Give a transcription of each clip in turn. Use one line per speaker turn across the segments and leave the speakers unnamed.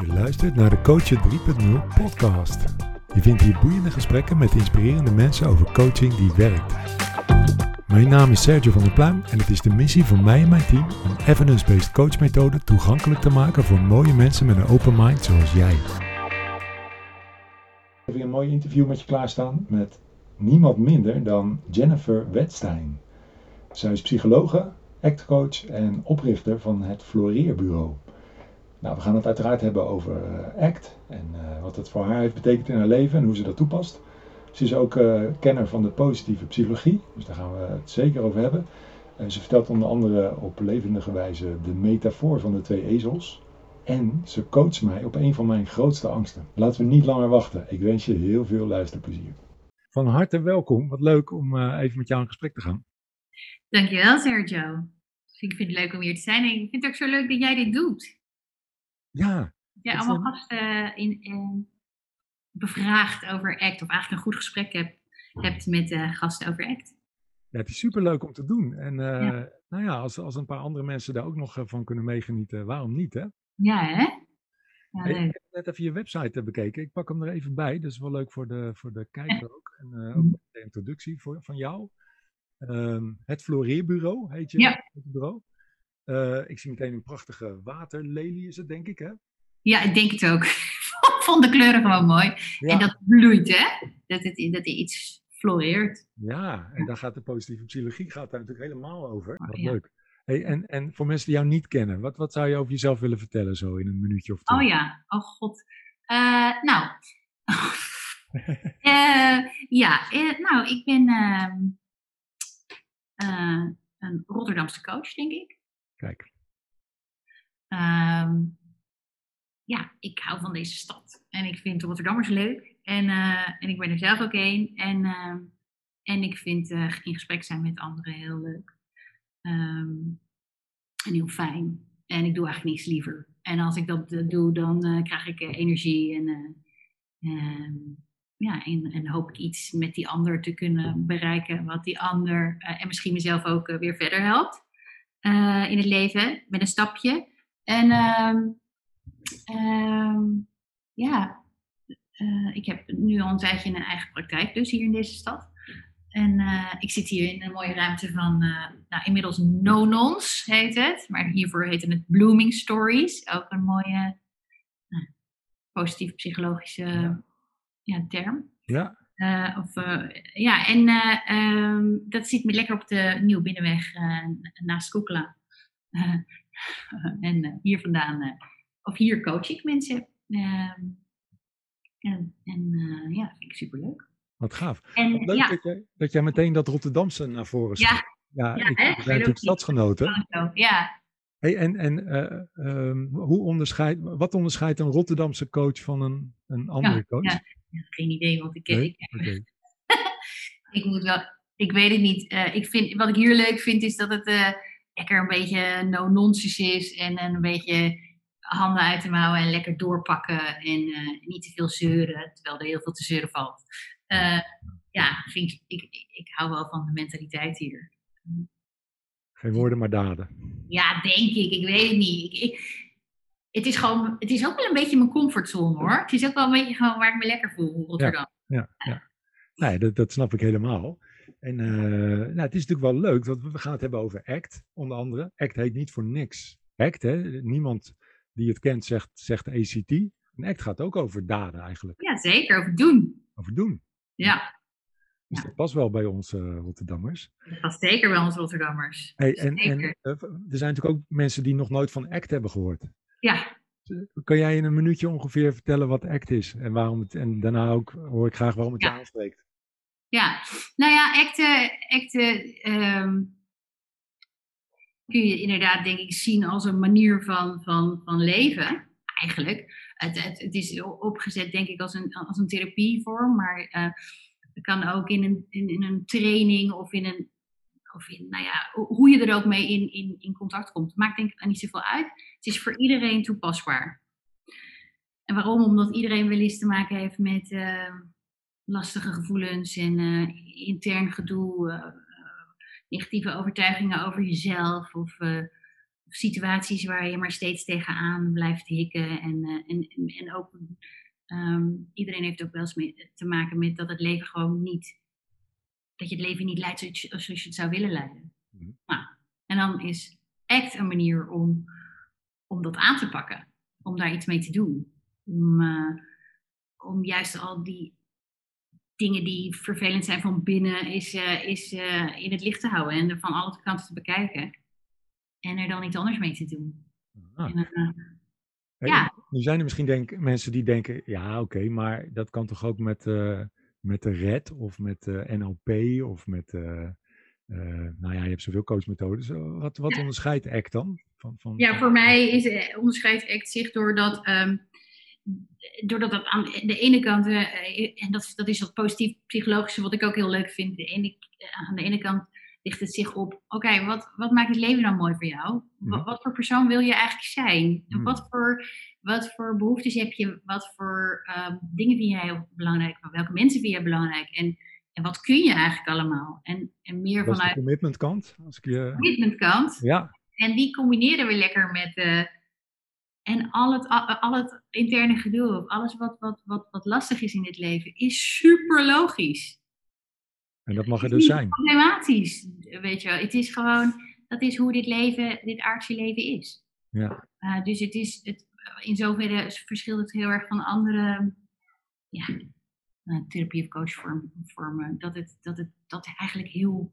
Je luistert naar de Coachen 3.0 podcast. Je vindt hier boeiende gesprekken met inspirerende mensen over coaching die werkt. Mijn naam is Sergio van der Pluim en het is de missie van mij en mijn team om evidence-based coachmethoden toegankelijk te maken voor mooie mensen met een open mind zoals jij. Ik heb een mooi interview met je klaarstaan met niemand minder dan Jennifer Wetstein. Zij is psychologe, actcoach en oprichter van het Floreerbureau. Nou, we gaan het uiteraard hebben over eh, ACT en uh, wat het voor haar heeft betekend in haar leven en hoe ze dat toepast. Ze is ook uh, kenner van de positieve psychologie, dus daar gaan we het zeker over hebben. Ze vertelt onder andere op levendige wijze de metafoor van de twee ezels. En ze coacht mij op een van mijn grootste angsten. Laten we niet langer wachten. Ik wens je heel veel luisterplezier. Van harte welkom. Wat leuk om even met jou in gesprek te gaan.
Dankjewel Sergio. Ik vind het leuk om hier te zijn en ik vind het ook zo leuk dat jij dit doet.
Ja.
Ja, allemaal een... gasten in, in, bevraagd over ACT, of eigenlijk een goed gesprek hebt, hebt met uh, gasten over ACT.
Ja, het is superleuk om te doen. En uh, ja. nou ja, als, als een paar andere mensen daar ook nog van kunnen meegenieten, waarom niet, hè?
Ja, hè?
Ja, hey, ik heb net even je website bekeken. Ik pak hem er even bij. Dat is wel leuk voor de, voor de kijker ook. En uh, ook de introductie voor, van jou. Um, het Floreerbureau heet je
ja.
het bureau. Uh, ik zie meteen een prachtige waterlelie is het, denk ik, hè?
Ja, ik denk het ook. Ik vond de kleuren gewoon mooi. Ja. En dat bloeit, hè? Dat, het, dat er iets floreert.
Ja, en daar gaat de positieve psychologie gaat daar natuurlijk helemaal over. Wat ja. leuk. Hey, en, en voor mensen die jou niet kennen, wat, wat zou je over jezelf willen vertellen zo in een minuutje of twee?
Oh ja, oh god. Uh, nou, uh, ja, nou, ik ben een Rotterdamse coach, denk ik.
Kijk.
Um, ja, ik hou van deze stad. En ik vind Rotterdammers leuk. En, uh, en ik ben er zelf ook een. En, uh, en ik vind uh, in gesprek zijn met anderen heel leuk. Um, en heel fijn. En ik doe eigenlijk niets liever. En als ik dat doe, dan krijg ik energie. En, um, ja, en, en, hoop ik iets met die ander te kunnen bereiken. Wat die ander en misschien mezelf ook weer verder helpt. in het leven. Met een stapje. En... Um, Um, ja, ik heb nu al een tijdje een eigen praktijk, dus hier in deze stad. En ik zit hier in een mooie ruimte van, uh, nou inmiddels No-Nons heet het. Maar hiervoor heette het Blooming Stories. Ook een mooie positieve psychologische ja. Term.
Ja.
of, ja, en um, dat zit me lekker op de Nieuw Binnenweg naast Koekela. en hier vandaan of hier coach ik mensen. Uh, en en ja, vind ik superleuk.
Wat gaaf. En, Wat leuk ja. dat, jij, dat jij meteen dat Rotterdamse naar voren
zet.
Ja, ja, ja ik, zijn natuurlijk stadsgenoten.
Ja.
Hey, en en uh, um, hoe onderscheid, wat onderscheidt een Rotterdamse coach van een, een andere
ja,
coach?
Ja. geen idee, want ik,
nee?
ik,
okay.
ik moet wel, ik weet het niet. Uh, ik vind, wat ik hier leuk vind is dat het uh, lekker een beetje no-nonsense is en een beetje handen uit de mouwen en lekker doorpakken en niet te veel zeuren, terwijl er heel veel te zeuren valt. Ja, vind ik, ik, ik, ik, hou wel van de mentaliteit hier.
Geen woorden, maar daden.
Ja, denk ik. Ik weet het niet. Ik, het, is gewoon, het is ook wel een beetje mijn comfortzone hoor. Het is ook wel een beetje gewoon waar ik me lekker voel, Rotterdam.
Ja, ja, ja. Nee, dat, dat snap ik helemaal. En uh, nou, het is natuurlijk wel leuk, want we gaan het hebben over ACT, onder andere. ACT heet niet voor niks. ACT, hè? niemand die het kent zegt, zegt ACT. Een act gaat ook over daden eigenlijk.
Ja, zeker. Over doen.
Over doen.
Ja.
Dus dat past wel bij ons uh, Rotterdammers.
Dat past zeker bij ons Rotterdammers.
Hey, en, en uh, er zijn natuurlijk ook mensen die nog nooit van ACT hebben gehoord.
Ja.
Kan jij in een minuutje ongeveer vertellen wat ACT is? En, waarom het, en daarna ook hoor ik graag waarom het
ja.
je aanspreekt.
Ja, nou ja, ACT, ACT um, kun je inderdaad, denk ik, zien als een manier van, van, van leven. Eigenlijk. Het, het, het is opgezet, denk ik, als een, als een therapievorm. Maar uh, het kan ook in een, in, in een training of in een. Of in, nou ja, hoe je er ook mee in, in, in contact komt. Maakt denk ik niet zoveel uit. Het is voor iedereen toepasbaar. En waarom? Omdat iedereen wel eens te maken heeft met uh, lastige gevoelens en uh, intern gedoe negatieve overtuigingen over jezelf of situaties waar je maar steeds tegenaan blijft hikken. En, en, en, en, ook um, iedereen heeft ook wel eens mee te maken met dat het leven gewoon niet, dat je het leven niet leidt zoals je, zoals je het zou willen leiden. Mm. Nou, en dan is ACT een manier om, om dat aan te pakken, om daar iets mee te doen. Om, uh, om juist al die dingen die vervelend zijn van binnen, is, uh, is uh, in het licht te houden en er van alle kanten te bekijken. En er dan iets anders mee te doen. Ah. En,
ja. Nu zijn er misschien denk, mensen die denken, ja oké, maar dat kan toch ook met, met de RED of met NLP of met uh, nou ja, je hebt zoveel coachmethodes. Wat, wat onderscheidt ACT dan?
Van, van, ja, voor mij is, uh, onderscheidt ACT zich doordat, um, doordat dat aan de ene kant, uh, en dat, dat is dat positief psychologische, wat ik ook heel leuk vind. De ene, aan de ene kant richt het zich op, oké, wat, wat maakt het leven nou mooi voor jou? Wat, wat voor persoon wil je eigenlijk zijn? Mm. Wat, voor, wat voor behoeftes heb je? Wat voor um, dingen vind jij belangrijk? Welke mensen vind jij belangrijk? En en wat kun je eigenlijk allemaal? En, en meer
dat
vanuit.
de commitment kant.
Als ik je... Commitment kant.
Ja.
En die combineren we lekker met. Uh, en al het, al het interne gedoe, alles wat, wat, wat, wat lastig is in dit leven, is super logisch.
En dat mag er dus zijn.
Problematisch, weet je wel. Het is gewoon, dat is hoe dit leven, dit aardse leven is.
Ja.
Uh, dus het is, het, in zoverre verschilt het heel erg van andere, ja, uh, therapie of coachvormen, dat het, dat het dat eigenlijk heel,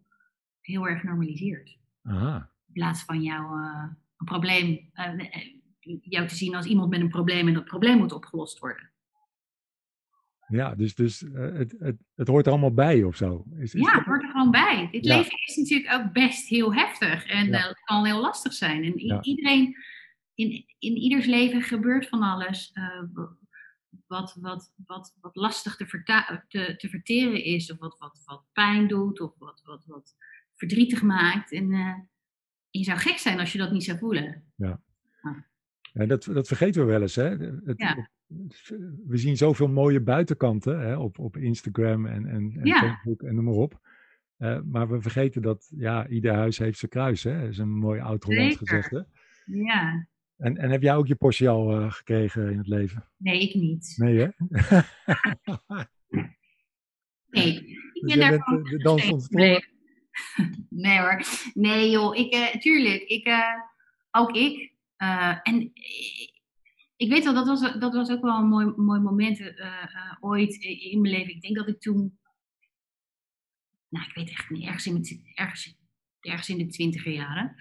heel erg normaliseert.
Aha.
In plaats van jou uh, een probleem, uh, jou te zien als iemand met een probleem en dat probleem moet opgelost worden.
Ja, dus, dus het, het, het hoort er allemaal bij of zo.
Is, is ja, het hoort er gewoon bij. Dit leven is natuurlijk ook best heel heftig en ja. het kan heel lastig zijn. En ja. iedereen, in, in ieders leven gebeurt van alles wat, wat, wat, wat lastig te, te, te, verteren is, of wat, wat, wat pijn doet, of wat, wat, wat verdrietig maakt. En je zou gek zijn als je dat niet zou voelen.
Ja. Ja dat, dat vergeten we wel eens. Hè? Het, ja. we zien zoveel mooie buitenkanten hè, op, op Instagram en, en, en ja. Facebook en noem maar op. Uh, maar we vergeten dat ja, ieder huis heeft zijn kruis. Hè? Dat is een mooi oud-Hollands gezegde.
Ja.
En, en heb jij ook je portie al uh, gekregen in het leven?
Nee, ik niet.
Nee, hè?
nee, ik ben daar. De, dans nee. nee hoor. Nee joh, ik, uh, tuurlijk, ik, ook ik. En ik weet wel, dat was, dat was ook wel een mooi, mooi moment ooit in mijn leven. Ik denk dat ik toen, nou ik weet echt niet, ergens in, ergens, ergens in de twintiger jaren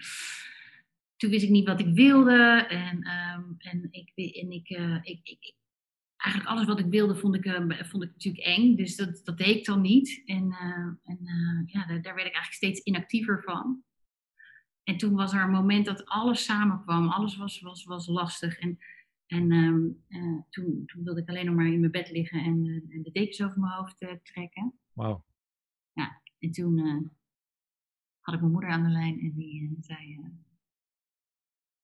toen wist ik niet wat ik wilde. En, um, en, ik, en ik, ik, ik, eigenlijk alles wat ik wilde vond ik, vond ik natuurlijk eng. Dus dat, dat deed ik dan niet. En, en ja, daar, werd ik eigenlijk steeds inactiever van. En toen was er een moment dat alles samenkwam. Alles was, was, was lastig. En, en um, toen, toen wilde ik alleen nog maar in mijn bed liggen en, en de dekens over mijn hoofd trekken.
Wauw.
Ja, en toen had ik mijn moeder aan de lijn en die zei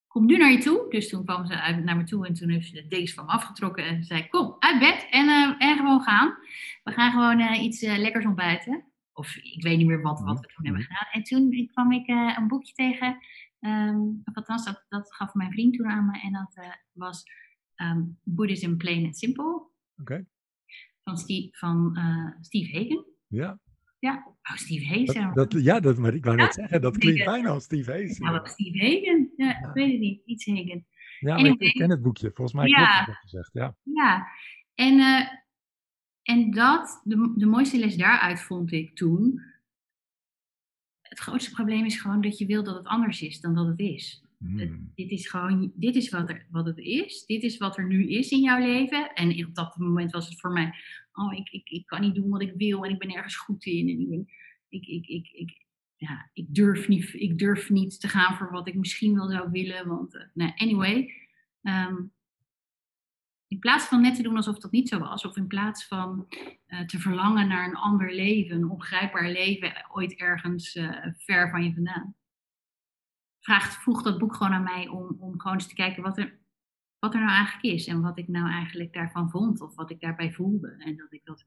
kom nu naar je toe. Dus toen kwam ze uit, naar me toe en toen heeft ze de dekens van me afgetrokken en zei, kom, uit bed en, en gewoon gaan. We gaan gewoon iets lekkers ontbijten. Of ik weet niet meer wat, wat we toen hebben mhm. gedaan. En toen kwam ik een boekje tegen, um, of althans, dat, dat gaf mijn vriend toen aan me. En dat was um, Buddhism Plain and Simple.
Oké. Okay.
Van, Steve, van Steve Hagen.
Ja.
Ja, oh, Steve Hayes.
Dat, dat, ja, dat, maar ik wou net zeggen, dat klinkt bijna als Steve Hayes.
Ja, ja. Steve Hagen. Ja, ja, ik weet het niet. Iets Hagen.
Ja, maar ik, ken het boekje. Volgens mij ja. klopt het gezegd. Ja,
ja. En, en dat, de, de mooiste les daaruit vond ik toen. Het grootste probleem is gewoon dat je wil dat het anders is dan dat het is. Hmm. dit is gewoon, dit is wat, er, wat het is. Dit is wat er nu is in jouw leven. En op dat moment was het voor mij, oh, ik, ik, ik kan niet doen wat ik wil en ik ben ergens goed in. En ik, ben, ik, ik, ik, ik, ja, ik, durf niet, ik durf niet te gaan voor wat ik misschien wel zou willen. Want, uh, nou, anyway. Um, in plaats van net te doen alsof dat niet zo was, of in plaats van uh, te verlangen naar een ander leven, een ongrijpbaar leven, ooit ergens uh, ver van je vandaan, vraagt, vroeg dat boek gewoon aan mij om, om gewoon eens te kijken wat er, wat er nou eigenlijk is en wat ik nou eigenlijk daarvan vond of wat ik daarbij voelde. En dat ik dat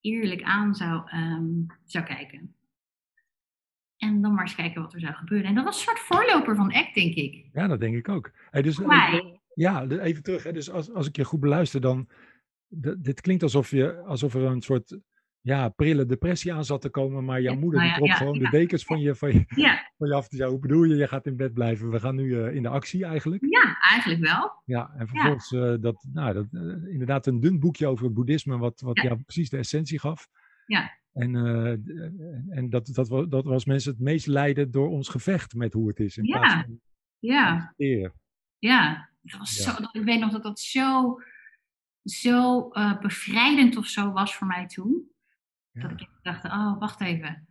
eerlijk aan zou, um, zou kijken. En dan maar eens kijken wat er zou gebeuren. En dat was een soort voorloper van ACT, denk ik.
Ja, dat denk ik ook. Hey, dus ja, even terug. Hè. Dus als, als ik je goed beluister, dan. dit klinkt alsof, je, alsof er een soort ja, prille depressie aan zat te komen. Maar jouw
Ja,
moeder
nou
die
ja,
trok
ja,
gewoon
ja.
de dekens van je, van je,
Ja,
van je af. te zeggen, hoe bedoel je? Je gaat in bed blijven. We gaan nu eh, in de actie eigenlijk.
ja eigenlijk wel.
Ja, en vervolgens eh, dat, nou, dat, eh, inderdaad een dun boekje over het boeddhisme, wat, wat
Ja.
jou precies de essentie gaf.
Ja.
En, en dat, dat, wa- dat was mensen het meest lijden door ons gevecht met hoe het is. In
Ja.
plaats van
Ja, ja. Dat was
Ja.
Zo, ik weet nog dat dat zo, zo eh, bevrijdend of zo was voor mij toen. Dat ik dacht, oh, wacht even.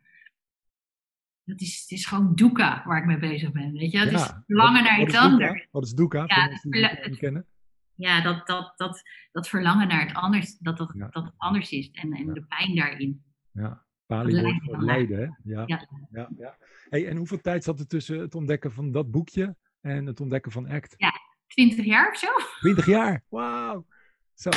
Dat is, het is gewoon doeka waar ik mee bezig ben, weet je. Het is verlangen naar iets anders.
Wat is doeka?
Ja,
niet kennen.
Ja, dat, dat, dat, dat verlangen naar het anders, dat dat, dat het anders is. En, en de pijn daarin.
Ja. Pali woord voor lijden, hè? Ja.
Ja.
ja, ja. Hey, en hoeveel tijd zat er tussen het ontdekken van dat boekje en het ontdekken van ACT?
20 jaar of zo?
20 jaar! Wauw! Zo.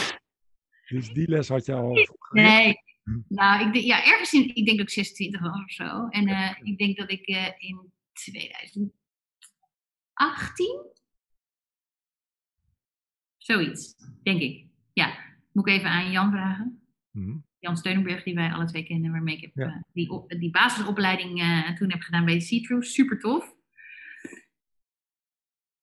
Dus die les had je al geleerd?
Nee.
Hm.
Nou, ik denk, ja, ergens in, ik denk dat ik 26 was of zo. En eh, ik denk dat ik eh, in 2018, zoiets, denk ik. Ja, moet ik even aan Jan vragen.
Mhm.
Jan Steunenburg, die wij alle twee kennen, waarmee ik heb,
Ja.
eh, die, op, die basisopleiding eh, toen heb gedaan bij C-True. Super tof.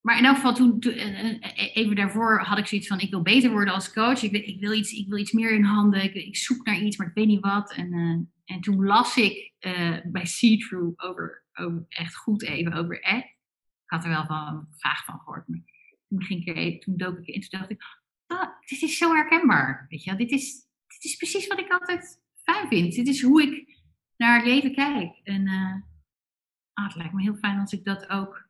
Maar in elk geval, toen, toen, eh, eh, even daarvoor had ik zoiets van: ik wil beter worden als coach. Ik, wil- ik, wil, iets, ik wil iets meer in handen. Ik, zoek naar iets, maar ik weet niet wat. En, eh, en toen las ik eh, bij C-True over, echt goed even over ACT. Ik had er wel van, vaag van gehoord. Toen, ging ik even, toen dook ik in. Toen dacht ik: ah, dit is zo herkenbaar. Weet je, dit is, dit is precies wat ik altijd fijn vind. Dit is hoe ik naar het leven kijk. En eh, ah, het lijkt me heel fijn als ik dat ook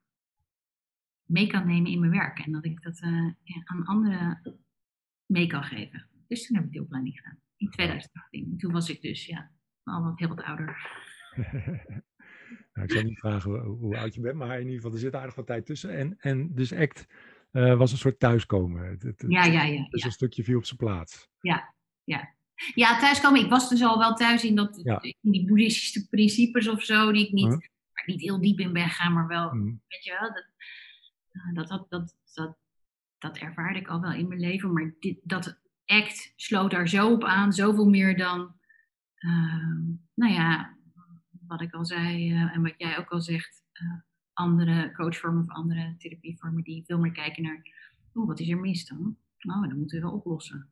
mee kan nemen in mijn werk. En dat ik dat eh, ja, aan anderen mee kan geven. Dus toen heb ik die opleiding gedaan. In 2018. En toen was ik dus ja, al wat heel wat ouder.
nou, ik zal niet vragen hoe, hoe oud je bent, maar in ieder geval, er zit aardig wat tijd tussen. En, en dus ACT eh, was een soort thuiskomen. Het, het,
Ja, ja, ja.
Dus
ja.
een stukje viel op zijn plaats.
Ja, thuiskomen. Ik was dus al wel thuis in, dat,
Ja.
in die boeddhistische principes of zo, die ik niet,
Huh?
waar ik niet heel diep in ben gaan, maar wel,
Mhm.
weet je wel, dat, dat, dat, dat, dat, dat ervaarde ik al wel in mijn leven. Maar dit, dat act sloot daar zo op aan, zoveel meer dan, ehm, nou ja, wat ik al zei eh, en wat jij ook al zegt, eh, andere coachvormen of andere therapievormen die veel meer kijken naar, oeh, wat is er mis dan? Oh, dat moeten we wel oplossen.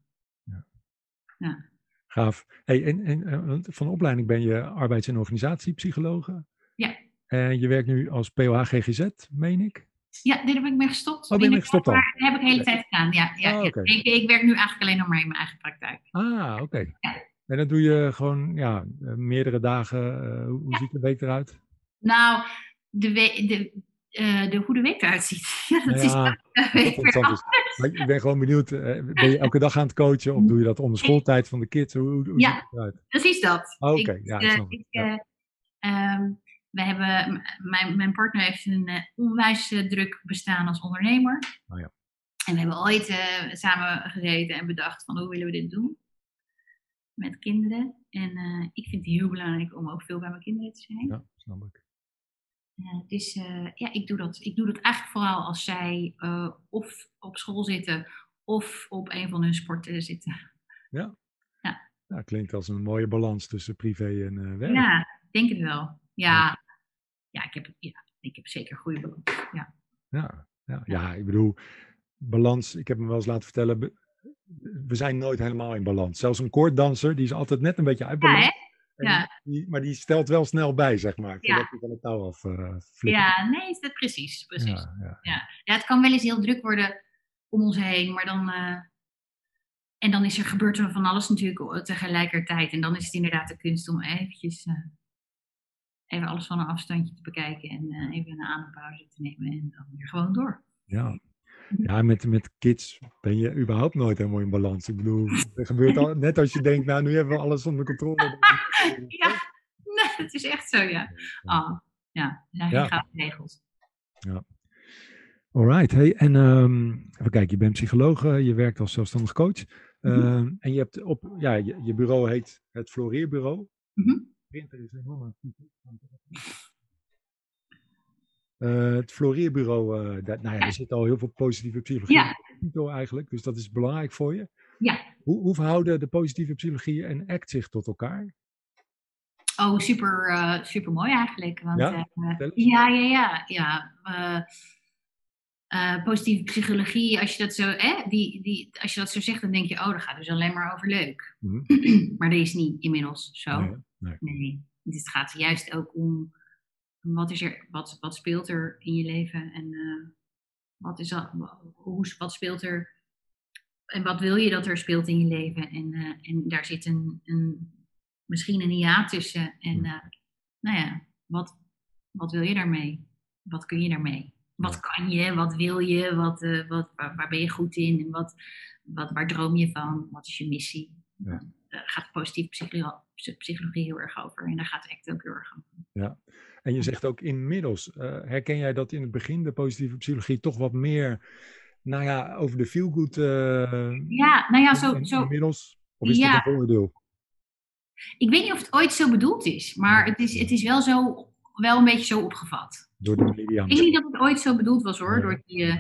Gaaf. Hey, en, en, eh, van opleiding ben je arbeids- en organisatiepsychologe.
Ja.
En je werkt nu als POH-GGZ, meen ik?
Ja, dit heb ik mee gestopt.
Oh, ben je mee
Binnenkort,
gestopt al?
maar Dat heb ik de hele tijd gedaan, ja. ja,
Oh.
Ik, ik werk nu eigenlijk alleen nog maar in mijn eigen praktijk.
Ah, oké.
Ja.
En dat doe je gewoon ja, meerdere dagen. eh, hoe ziet de week eruit?
Nou, de, we- de, eh, de, hoe de week eruit ziet. Ja, dat is
Ja, dat. Maar ik ben gewoon benieuwd, eh, ben je elke dag aan het coachen of doe je dat om de schooltijd van de kids? Hoe, hoe
Ja.
ziet het eruit?
Precies dat.
Oh, Oké, ja, ik
ik,
Ja.
We hebben, mijn, mijn partner heeft een eh, onwijs eh, druk bestaan als ondernemer.
Oh ja.
En we hebben ooit eh, samen gezeten en bedacht van hoe willen we dit doen? Met kinderen. En ik vind het heel belangrijk om ook veel bij mijn kinderen te zijn.
Ja, snap ik.
Dus ja, ik doe, dat, ik doe dat eigenlijk vooral als zij of op school zitten of op een van hun sporten zitten.
Ja, klinkt als een mooie balans tussen privé en werk.
Ja, ik denk het wel. Ja, ja, ik, heb, ja ik heb zeker goede balans. Ja.
Ja, ja, ja, ik bedoel, balans, ik heb me wel eens laten vertellen, we zijn nooit helemaal in balans. Zelfs een koorddanser, die is altijd net een beetje uit
Ja,
balans.
Ja.
die, maar die stelt wel snel bij, zeg maar,
Ja.
hij van het touw af eh
ja, nee, is dat precies. precies. Ja.
Ja, ja.
Ja. het kan wel eens heel druk worden om ons heen, maar dan. eh, en dan is er, gebeurt er van alles natuurlijk tegelijkertijd. En dan is het inderdaad de kunst om eventjes eh, even alles van een afstandje te bekijken en eh, even een adempauze te nemen en dan weer gewoon door.
Ja, ja met, met kids ben je überhaupt nooit helemaal in balans. Ik bedoel, er gebeurt al, net als je denkt, nou, nu hebben we alles onder controle.
Ja, nee, het is echt zo, ja. Ja, zijn geen
Ja.
gouden regels.
Alright, hey, en ehm, even kijken, je bent psycholoog, eh, je werkt als zelfstandig coach.
Mhm.
Ehm, en je hebt op, ja, je, je bureau heet het Floreerbureau.
Mhm.
Printer is aan het. Uh, het Floreerbureau, uh, dat, nou ja, er zit al heel veel positieve psychologie
Ja.
in eigenlijk, dus dat is belangrijk voor je.
Ja.
Hoe, hoe verhouden de positieve psychologie en ACT zich tot elkaar?
Oh, super, uh, super mooi eigenlijk. Want,
Ja?
ja, ja, ja, ja. Uh, uh, positieve psychologie, als je, dat zo, hè, die, die, als je dat zo zegt, dan denk je, oh, dat gaat dus alleen maar over leuk.
Mhm.
maar dat is niet inmiddels zo.
Nee, nee.
Nee. Dus het gaat juist ook om wat, is er, wat, wat speelt er in je leven en uh, wat, is dat, hoe, wat speelt er en wat wil je dat er speelt in je leven. En, uh, en daar zit een, een, misschien een ja tussen. En uh, nou ja, wat, wat wil je daarmee? Wat kun je daarmee? Wat kan je? Wat wil je? Wat, uh, wat, waar, waar, ben je goed in? En wat, wat, waar droom je van? Wat is je missie?
Ja.
Daar gaat positieve psychologie, psychologie heel erg over. En daar gaat ACT ook heel erg over.
Ja, en je zegt ook inmiddels, uh, herken jij dat in het begin de positieve psychologie toch wat meer, nou ja, over de feel-good... Uh,
ja, nou ja, zo...
in,
zo
inmiddels? Of is
ja.
dat een voordeel?
Ik weet niet of het ooit zo bedoeld is, maar het is, het is wel, zo, wel een beetje zo opgevat.
Door de media.
Ik denk niet dat het ooit zo bedoeld was hoor, door die, uh,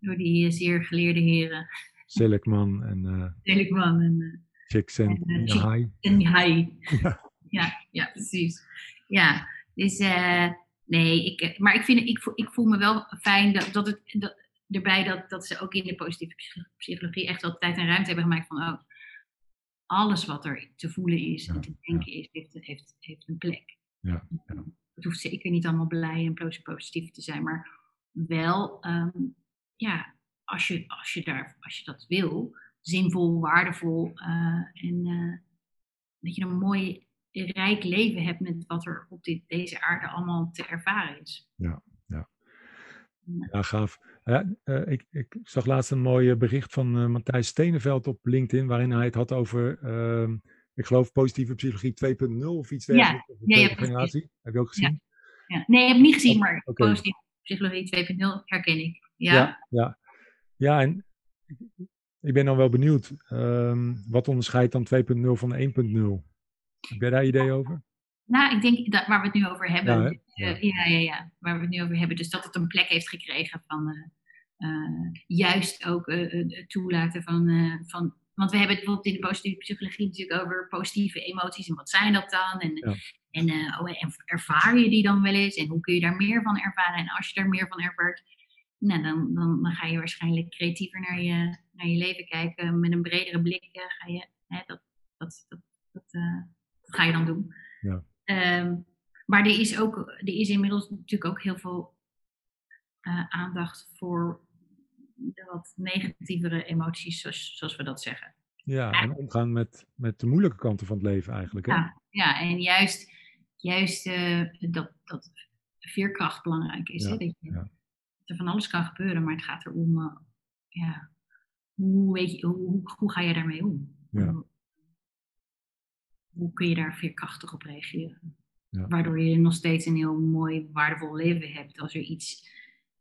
door die uh, zeer geleerde heren.
Seligman en uh,
Seligman en... Uh,
Csikszentmihalyi.
en,
uh,
Hai. En.
Ja.
ja, ja, precies. Ja, dus uh, nee, ik, maar ik, vind, ik, voel, ik voel me wel fijn dat, dat het dat, erbij dat, dat ze ook in de positieve psychologie echt wel tijd en ruimte hebben gemaakt van oh, alles wat er te voelen is
Ja,
en te denken is, heeft, heeft, heeft een plek.
Ja, ja.
Het hoeft zeker niet allemaal blij en positief te zijn, maar wel, um, ja, als je, als, je daar, als je dat wil, zinvol, waardevol uh, en uh, dat je een mooi, rijk leven hebt met wat er op dit, deze aarde allemaal te ervaren is.
Ja, ja. Ja, gaaf. Ja, uh, ik, ik, zag laatst een mooi bericht van Matthijs Steneveld op LinkedIn, waarin hij het had over, uh, ik geloof, positieve psychologie 2.0 of iets dergelijks.
Ja, ja, ja,
generatie. Heb je ook gezien?
Ja. Ja. Nee, ik heb niet gezien, maar
oh, okay.
positieve psychologie 2.0 herken ik. Ja,
ja, ja. ja en ik ben dan wel benieuwd, um, wat onderscheidt dan 2.0 van 1.0? Heb jij daar idee over?
Nou, ik denk dat waar we het nu over hebben.
Ja,
dus, uh, ja. ja, ja, Waar we het nu over hebben. Dus dat het een plek heeft gekregen van uh, uh, juist ook het toelaten van, van. Want we hebben het bijvoorbeeld in de positieve psychologie natuurlijk over positieve emoties. En wat zijn dat dan? En,
ja.
en, oh, en ervaar je die dan wel eens? En hoe kun je daar meer van ervaren? En als je daar meer van ervaart, nou, dan, dan, dan ga je waarschijnlijk creatiever naar je, naar je leven kijken. Met een bredere blik ga je. Hè, dat, dat, dat, dat, dat ga je dan doen.
Ja.
Um, maar er is, ook, er is inmiddels natuurlijk ook heel veel aandacht voor de wat negatievere emoties, zoals, zoals we dat zeggen.
Ja, en omgaan met, met de moeilijke kanten van het leven eigenlijk. Hè?
Ja, ja, en juist, juist uh, dat, dat veerkracht belangrijk is.
Ja,
hè? Dat, je,
ja.
dat er van alles kan gebeuren, maar het gaat erom, uh, ja, hoe, weet je, hoe, hoe ga je daarmee om?
Ja.
Hoe, kun je daar veerkrachtig op reageren?
Ja.
Waardoor je nog steeds een heel mooi, waardevol leven hebt als er iets,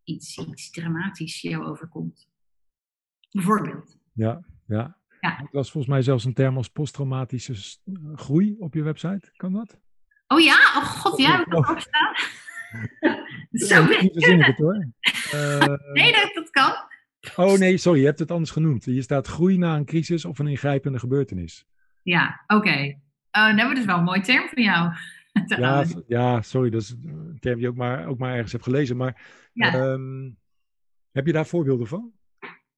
iets, iets dramatisch jou overkomt. Bijvoorbeeld.
Ja, ja.
Ja.
Het was volgens mij zelfs een term als posttraumatische groei op je website. Kan dat?
Oh ja, oh god, ja, heb ik dat ook staan? Zo
Ja, niet
kunnen.
het hoor.
Nee, dat, dat kan.
oh nee, sorry, je hebt het anders genoemd. Hier staat groei na een crisis of een ingrijpende gebeurtenis.
Ja, oké. Oh, dat is wel een mooi term voor jou.
Ja, ja, sorry, dat is een term die je ook maar, ook maar ergens hebt gelezen. Maar
Ja.
ehm, heb je daar voorbeelden van?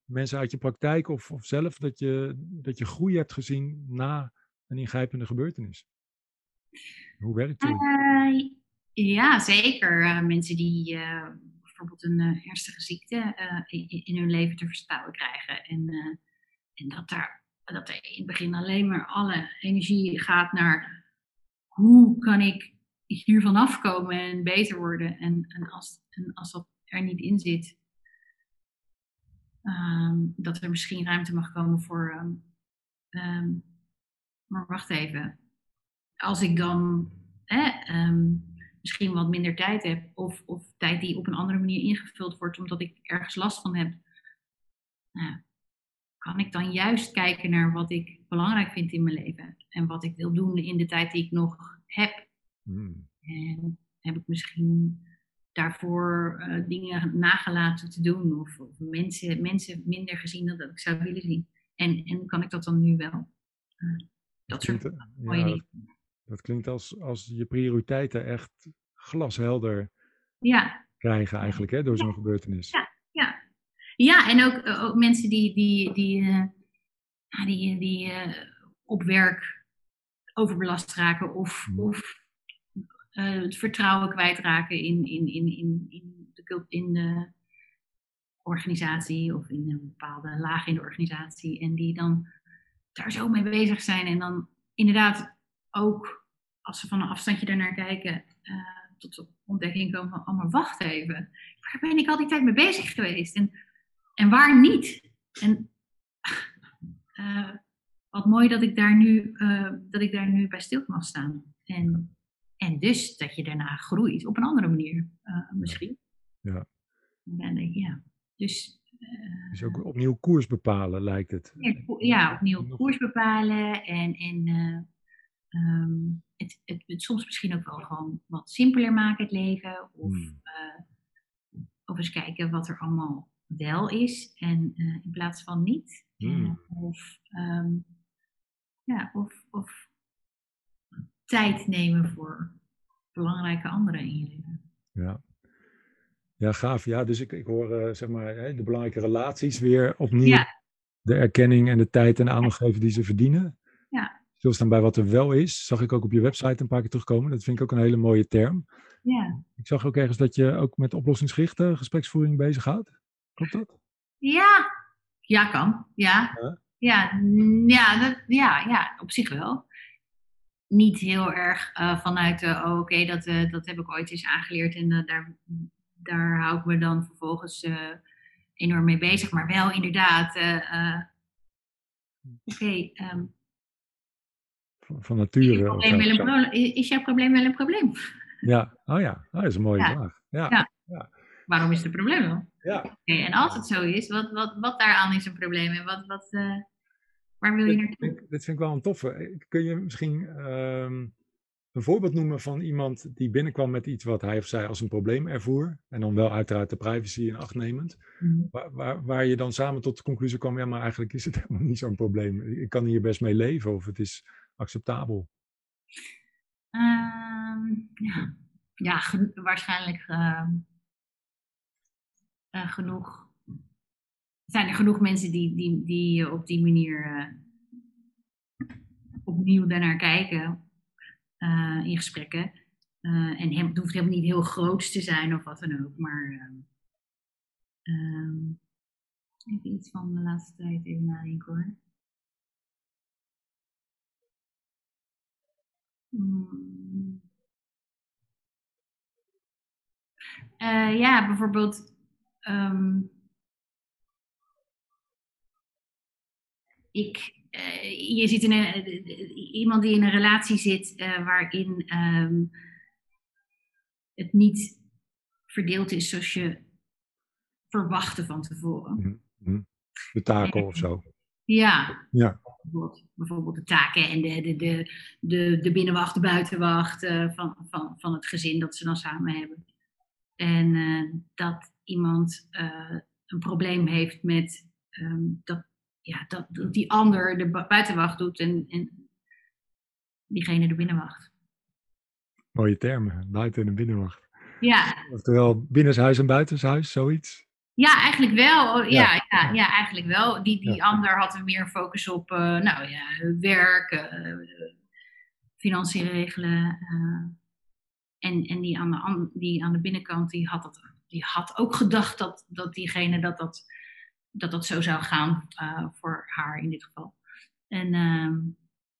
Mensen uit je praktijk of, of zelf dat je, dat je groei hebt gezien na een ingrijpende gebeurtenis? Hoe werkt het?
Eh, ja, zeker. Eh, mensen die eh, bijvoorbeeld een eh, ernstige ziekte eh, in, in hun leven te verstouwen krijgen. En, eh, en dat, daar, dat er in het begin alleen maar alle energie gaat naar hoe kan ik hiervan afkomen en beter worden. En, en, als, als dat er niet in zit, ehm, dat er misschien ruimte mag komen voor. ehm, ehm, maar wacht even. Als ik dan misschien wat minder tijd heb, of, of tijd die op een andere manier ingevuld wordt omdat ik ergens last van heb, nou, kan ik dan juist kijken naar wat ik belangrijk vind in mijn leven en wat ik wil doen in de tijd die ik nog heb.
Hmm,
En heb ik misschien daarvoor uh, dingen nagelaten te doen of, of, mensen, mensen minder gezien dan dat ik zou willen zien. En, en kan ik dat dan nu wel? Uh, dat soort mooie dingen.
Dat klinkt als, als je prioriteiten echt glashelder
ja.
krijgen eigenlijk hè, door zo'n gebeurtenis.
Ja, ja. ja en ook, ook mensen die, die, die, uh, die, die op werk overbelast raken of, mm. of uh, het vertrouwen kwijtraken in, in, in, in, in, de, in de organisatie of in een bepaalde laag in de organisatie. En die dan daar zo mee bezig zijn en dan inderdaad ook als ze van een afstandje daarnaar kijken, uh, tot de ontdekking komen van, oh maar wacht even, waar ben ik al die tijd mee bezig geweest? En, en waar niet? En uh, wat mooi dat ik daar nu, uh, dat ik daar nu bij stil mag staan. En en dus dat je daarna groeit op een andere manier uh, misschien.
Ja.
Ja. Dus,
dus ook opnieuw koers bepalen lijkt het.
Ja, opnieuw koers bepalen. En, en um, het, het, het, soms misschien ook wel gewoon wat simpeler maken het leven. Of, hmm. of eens kijken wat er allemaal wel is en in plaats van niet. Hmm. of, um, ja, of, of tijd nemen voor belangrijke anderen in je leven.
Ja. Ja, gaaf. Ja, dus ik, ik hoor uh, zeg maar hè, de belangrijke relaties weer opnieuw. De erkenning en de tijd en aandacht geven die ze verdienen.
Ja.
Stilstaan bij wat er wel is. Zag ik ook op je website een paar keer terugkomen. Dat vind ik ook een hele mooie term.
Ja.
Ik zag ook ergens dat je ook met oplossingsgerichte gespreksvoering bezighoudt. Klopt dat?
Ja. Ja, kan. Ja. Ja, ja, ja, dat, ja, ja op zich wel niet heel erg uh, vanuit, uh, oh, oké, dat, uh, dat heb ik ooit eens aangeleerd en daar, daar hou ik me dan vervolgens enorm mee bezig. Maar wel inderdaad, oké. Okay, um,
van, van nature.
Is, is, jouw probleem wel een probleem?
Ja, oh ja, oh, dat is een mooie ja. vraag. Ja. ja. ja.
Waarom is het een probleem dan?
Ja.
Okay, en als het zo is, wat, wat, wat daaraan is een probleem en wat, wat, Waar wil je naartoe?
Dit vind ik wel een toffe. Kun je misschien ehm, een voorbeeld noemen van iemand die binnenkwam met iets wat hij of zij als een probleem ervoer? En dan wel uiteraard de privacy in acht nemend. Mm. Waar, waar, waar, je dan samen tot de conclusie kwam, ja, maar eigenlijk is het helemaal niet zo'n probleem. Ik kan hier best mee leven of het is acceptabel.
Um, ja, ja waarschijnlijk uh, uh, genoeg zijn er genoeg mensen die, die, die op die manier uh, opnieuw daarnaar kijken uh, in gesprekken. En het hoeft helemaal niet heel groot te zijn of wat dan ook, maar um, even iets van de laatste tijd even nadenken hoor. Hmm. ja, bijvoorbeeld. Um, ik, uh, je ziet in een, iemand die in een relatie zit uh, waarin um, het niet verdeeld is zoals je verwachtte van tevoren.
Mm-hmm. De taken of zo.
Ja.
ja.
Bijvoorbeeld, bijvoorbeeld de taken en de, de, de, de, de binnenwacht, de buitenwacht uh, van, van, van het gezin dat ze dan samen hebben. En dat iemand een probleem heeft met um, dat ja, dat, dat die ander de buitenwacht doet en, en diegene de binnenwacht.
Mooie termen, buiten en binnenwacht.
Ja.
Oftewel binnenshuis en buitenshuis, zoiets?
Ja, eigenlijk wel. Ja, ja. ja, eigenlijk wel. Die, die ander had er meer focus op uh, nou, ja, werk, uh, financiën regelen. Uh, en en die, aan de, die aan de binnenkant, die had, dat, die had ook gedacht dat, dat diegene dat dat dat dat zo zou gaan uh, voor haar in dit geval. En, uh,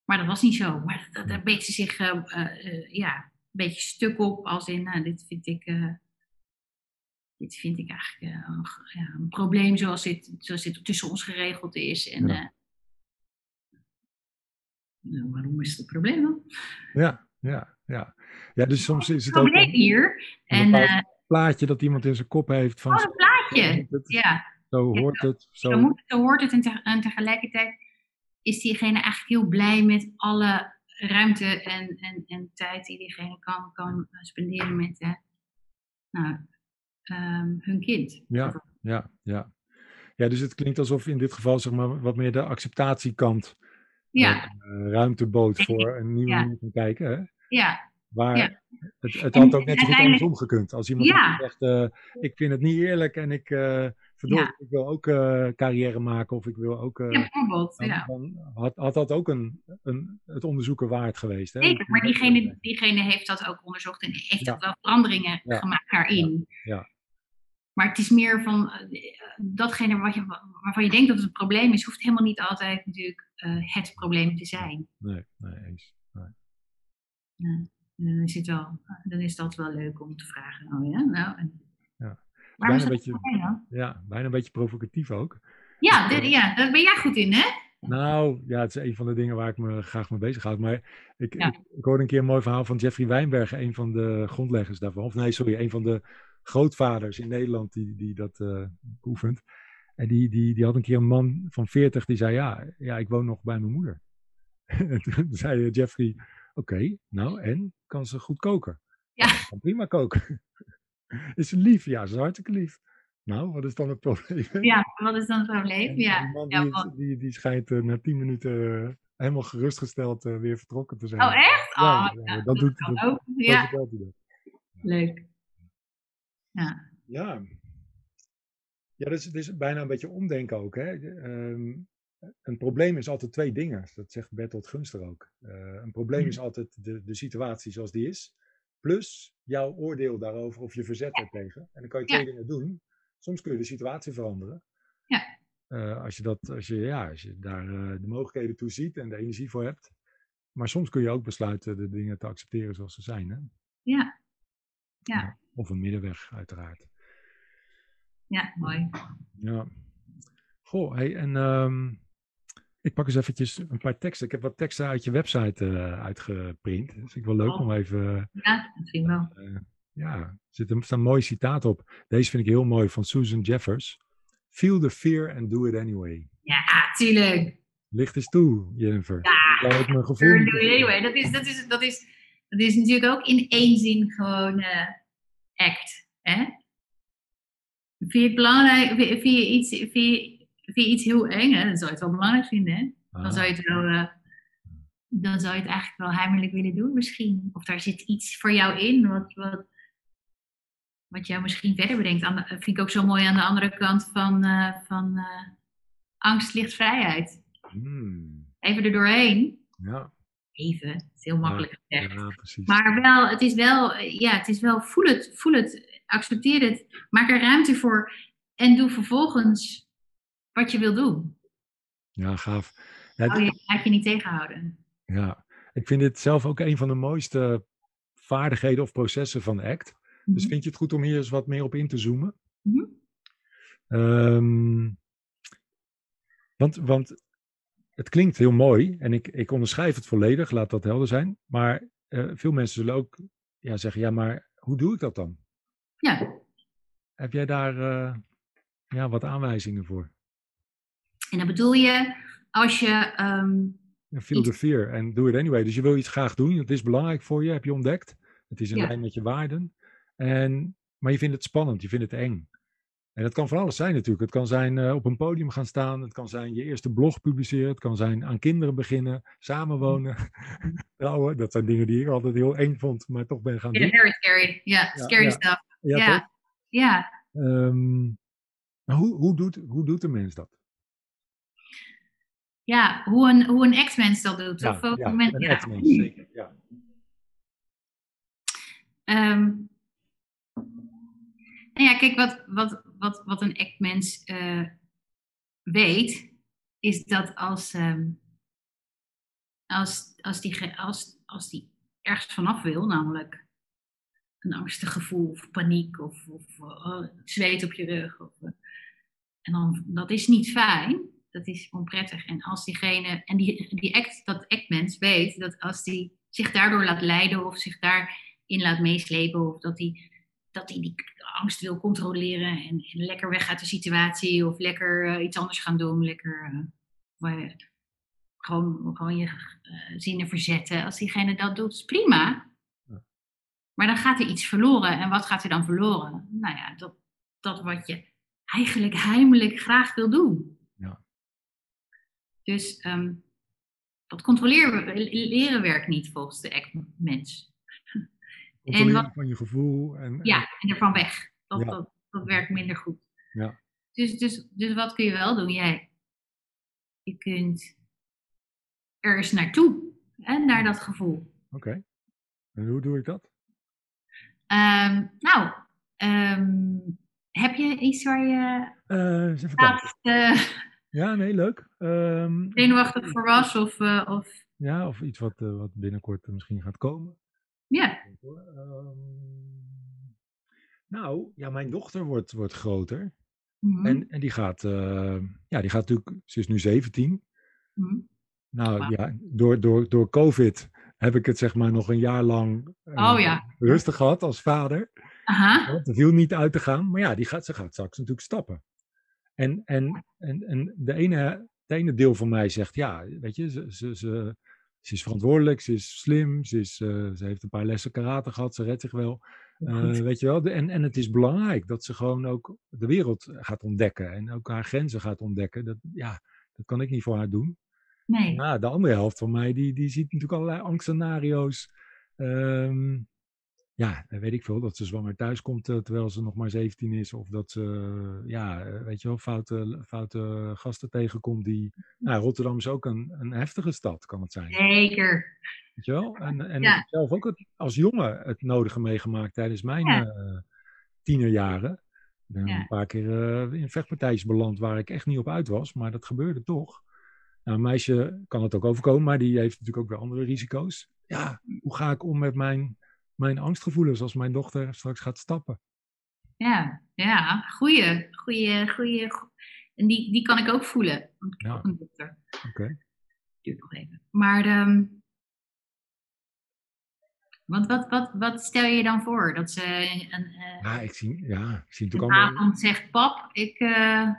maar dat was niet zo. Maar dat, daar beet ze zich uh, ja, een beetje stuk op, als in, nou, dit vind ik, dit vind ik eigenlijk ja, een probleem zoals dit, zoals dit tussen ons geregeld is. En, ja. nou, waarom is het een probleem dan?
Ja, ja, ja. Ja, dus soms is het
ook...
Een
hier. En,
plaatje dat iemand in zijn kop heeft. Van
oh, een plaatje, ja.
Zo hoort het.
Zo, zo, moet, zo hoort het. En, en, tegelijkertijd is diegene eigenlijk heel blij met alle ruimte en, en, en tijd die diegene kan, kan spenderen met, uh, nou, ehm, hun kind.
Ja, ja, ja. Ja, dus het klinkt alsof in dit geval zeg maar wat meer de acceptatiekant
Ja,
eh, ruimte bood voor een nieuwe
Ja.
manier van kijken. Hè?
ja,
Maar
Ja.
het, het
En
had ook net zo goed andersom gekund. Als iemand
Ja.
zegt, eh, ik vind het niet eerlijk en ik, verdorie,
Ja.
ik wil ook eh, carrière maken of ik wil ook...
ja, bijvoorbeeld.
dan, had, had dat ook een, een, het onderzoeken waard geweest. Hè?
Zeker, maar diegene, diegene heeft dat ook onderzocht en heeft ook wel veranderingen gemaakt daarin.
Ja.
Maar het is meer van datgene wat je, waarvan je denkt dat het een probleem is, hoeft helemaal niet altijd natuurlijk het probleem te zijn.
Nee, nee, eens.
Ja, dan, is het wel, dan is dat wel leuk om te vragen. Oh ja, nou. En,
Ja. Bijna
dat
een
dan?
Ja, bijna een beetje provocatief ook.
Ja, dit- ja, daar ben jij goed in, hè?
Nou, ja, het is een van de dingen waar ik me graag mee bezighoud. Maar ik,
Ja.
ik, ik hoorde een keer een mooi verhaal van Jeffrey Wijnberg, een van de grondleggers daarvan. Of nee, sorry, een van de grootvaders in Nederland die, die dat eh beoefent. En die, die, die had een keer een man van 40 die zei: Ja, ja ik woon nog bij mijn moeder. en toen zei Jeffrey: Oké, nou en? Kan ze goed koken?
Ja.
"Ja, Kan prima koken. is ze lief? Ja, ze is hartstikke lief. Nou, wat is dan het probleem?
Ja, wat is dan het probleem?
En
Ja,
die man die, die, die schijnt eh, na tien minuten eh, helemaal gerustgesteld eh, weer vertrokken te zijn.
Oh, echt?
Ja,
Oh,
ja, dat doet dat-
ook. Ja,
hij dat.
leuk. Ja,
Ja. Ja, dat is, het is bijna een beetje omdenken ook. Hè? Ehm, een probleem is altijd twee dingen. Dat zegt Bertolt Gunster ook. Eh, een probleem
Ja.
is altijd de, de situatie zoals die is. Plus jouw oordeel daarover of je verzet ertegen. En dan kan je twee
Ja.
dingen doen. Soms kun je de situatie veranderen.
Ja.
Eh, als, je dat, als, je, ja, als je daar eh, de mogelijkheden toe ziet en de energie voor hebt. Maar soms kun je ook besluiten de dingen te accepteren zoals ze zijn. Hè?
ja, Ja.
Of een middenweg, uiteraard.
ja, mooi.
Ja. Goh, hey, en ehm, ik pak eens eventjes een paar teksten. Ik heb wat teksten uit je website eh, uitgeprint. Dat vind ik wel leuk
Oh.
om even...
Ja, misschien wel.
eh, ja, er zit een, staan mooie citaat op. Deze vind ik heel mooi, van Susan Jeffers. Feel the fear and do it anyway.
Ja, tuurlijk.
Licht eens toe, Jennifer.
Ja,
Dat mijn gevoel
Sure do it anyway. Dat is, dat, is, dat, is, dat is natuurlijk ook in één zin gewoon eh, act. Hè? Vind je het belangrijk, vind vind je iets, vind je, vind je iets heel eng, hè? dan zou je het wel belangrijk vinden. Hè? Dan,
Ah,
zou je het wel, eh, dan zou je het eigenlijk wel heimelijk willen doen misschien. Of daar zit iets voor jou in wat, wat, wat jou misschien verder bedenkt. Aan de- vind ik ook zo mooi aan de andere kant van, eh, van eh, angst ligt vrijheid.
hmm,
Even er doorheen.
ja,
Even, het is heel makkelijk gezegd.
ja.
Maar wel, het is wel, eh, ja, het is wel, voel het, voel het, accepteer het, maak er ruimte voor en doe vervolgens wat je wil doen.
Ja, gaaf. Ja, het-
je, laat je niet tegenhouden.
Ja, ik vind dit zelf ook een van de mooiste vaardigheden of processen van ACT. Dus
Mhm.
vind je het goed om hier eens wat meer op in te zoomen?
Mhm.
Ehm, want, want het klinkt heel mooi en ik, ik onderschrijf het volledig, laat dat helder zijn. Maar eh, veel mensen zullen ook ja, zeggen, ja, maar hoe doe ik dat dan?
Ja,
Heb jij daar eh, ja, wat aanwijzingen voor?
En dan bedoel je als je,
Ja, feel the fear en do it anyway. Dus je wil iets graag doen, het is belangrijk voor je, heb je ontdekt. Het is in
Ja.
lijn met je waarden. En, maar je vindt het spannend, je vindt het eng. En dat kan van alles zijn natuurlijk. Het kan zijn eh, op een podium gaan staan. Het kan zijn je eerste blog publiceren. Het kan zijn aan kinderen beginnen, samenwonen, trouwen. Dat zijn dingen die ik altijd heel eng vond, maar toch ben gaan doen.
very scary. Ja,
Ja,
scary
ja.
stuff.
Ja,
Ja.
Ehm, hoe, hoe, doet, hoe doet de mens dat?
Ja. Hoe een, hoe een ex-mens dat doet.
Ja,
of
ja, een
ja.
ex-mens, zeker. Ja.
Ehm, nou ja, kijk, wat, wat, wat, wat een act-mens eh, weet, is dat als, ehm, als, als, die, als, als die ergens vanaf wil, namelijk een angstig gevoel of paniek of, of eh, zweet op je rug. Of, eh, en dan, dat is niet fijn, dat is onprettig. En als diegene, en die, die act, dat act-mens weet dat als die zich daardoor laat leiden of zich daarin laat meeslepen of dat hij dat hij die angst wil controleren en, en lekker weg uit de situatie of lekker eh, iets anders gaan doen, lekker eh, gewoon, gewoon je eh, zinnen verzetten. Als diegene dat doet, is prima.
Ja.
Maar dan gaat er iets verloren. En wat gaat er dan verloren? Nou ja, dat, dat wat je eigenlijk heimelijk graag wil doen. Dus um, dat controleren leren werkt niet volgens de ACT-mens.
Controleren wat, van je gevoel. En,
ja, en ervan weg. Dat, dat, dat werkt minder goed.
Ja.
Dus, dus, dus wat kun je wel doen? Jij, je kunt er eens naartoe, hè, naar dat gevoel.
Oké. En hoe doe ik dat?
Um, nou, um, heb je iets waar je
uh, even laatst, uh, Ja, nee, leuk. Um,
zenuwachtig voor was? Of, uh, of...
Ja, of iets wat, wat binnenkort misschien gaat komen.
Ja.
nou, ja, mijn dochter wordt, wordt groter.
Mm -hmm.
En, en die gaat, ja, die gaat natuurlijk, ze is nu 17.
Mm -hmm.
Nou wow. ja, door, door, door COVID heb ik het zeg maar nog een jaar lang
uh, oh, ja.
rustig gehad als vader.
Aha.
Het viel niet uit te gaan, maar ja, die gaat, ze gaat straks natuurlijk stappen. En, en, en, en de ene, het ene deel van mij zegt, ja, weet je, ze, ze, ze, ze is verantwoordelijk, ze is slim, ze, is, uh, ze heeft een paar lessen karate gehad, ze redt zich wel. Uh, weet je wel, en, en het is belangrijk dat ze gewoon ook de wereld gaat ontdekken en ook haar grenzen gaat ontdekken. Dat, ja, dat kan ik niet voor haar doen.
Nee.
Nou, de andere helft van mij, die, die ziet natuurlijk allerlei angstscenario's. Um, ja, weet ik veel, dat ze zwanger thuis komt uh, terwijl ze nog maar 17 is. Of dat ze, uh, ja, weet je wel, foute, foute gasten tegenkomt die... Nou, Rotterdam is ook een, een heftige stad, kan het zijn.
Zeker.
Weet je wel? En, en ja. ik heb zelf ook het, als jongen het nodige meegemaakt tijdens mijn ja. uh, tienerjaren. Ik ben ja. een paar keer in vechtpartijtjes beland waar ik echt niet op uit was, maar dat gebeurde toch. Nou, een meisje kan het ook overkomen, maar die heeft natuurlijk ook weer andere risico's. Ja, hoe ga ik om met mijn, mijn angstgevoelens als mijn dochter straks gaat stappen?
Ja, ja, goeie, goeie, goeie. En die, die kan ik ook voelen. Want ik
Ja.
heb ook een dochter.
Oké.
Duurt nog even. Maar, ehm want wat, wat, wat stel je dan voor? Dat ze een, eh,
Ja, ik zie, ja, ik zie
een
natuurlijk allemaal...
avond zegt: Pap, ik eh,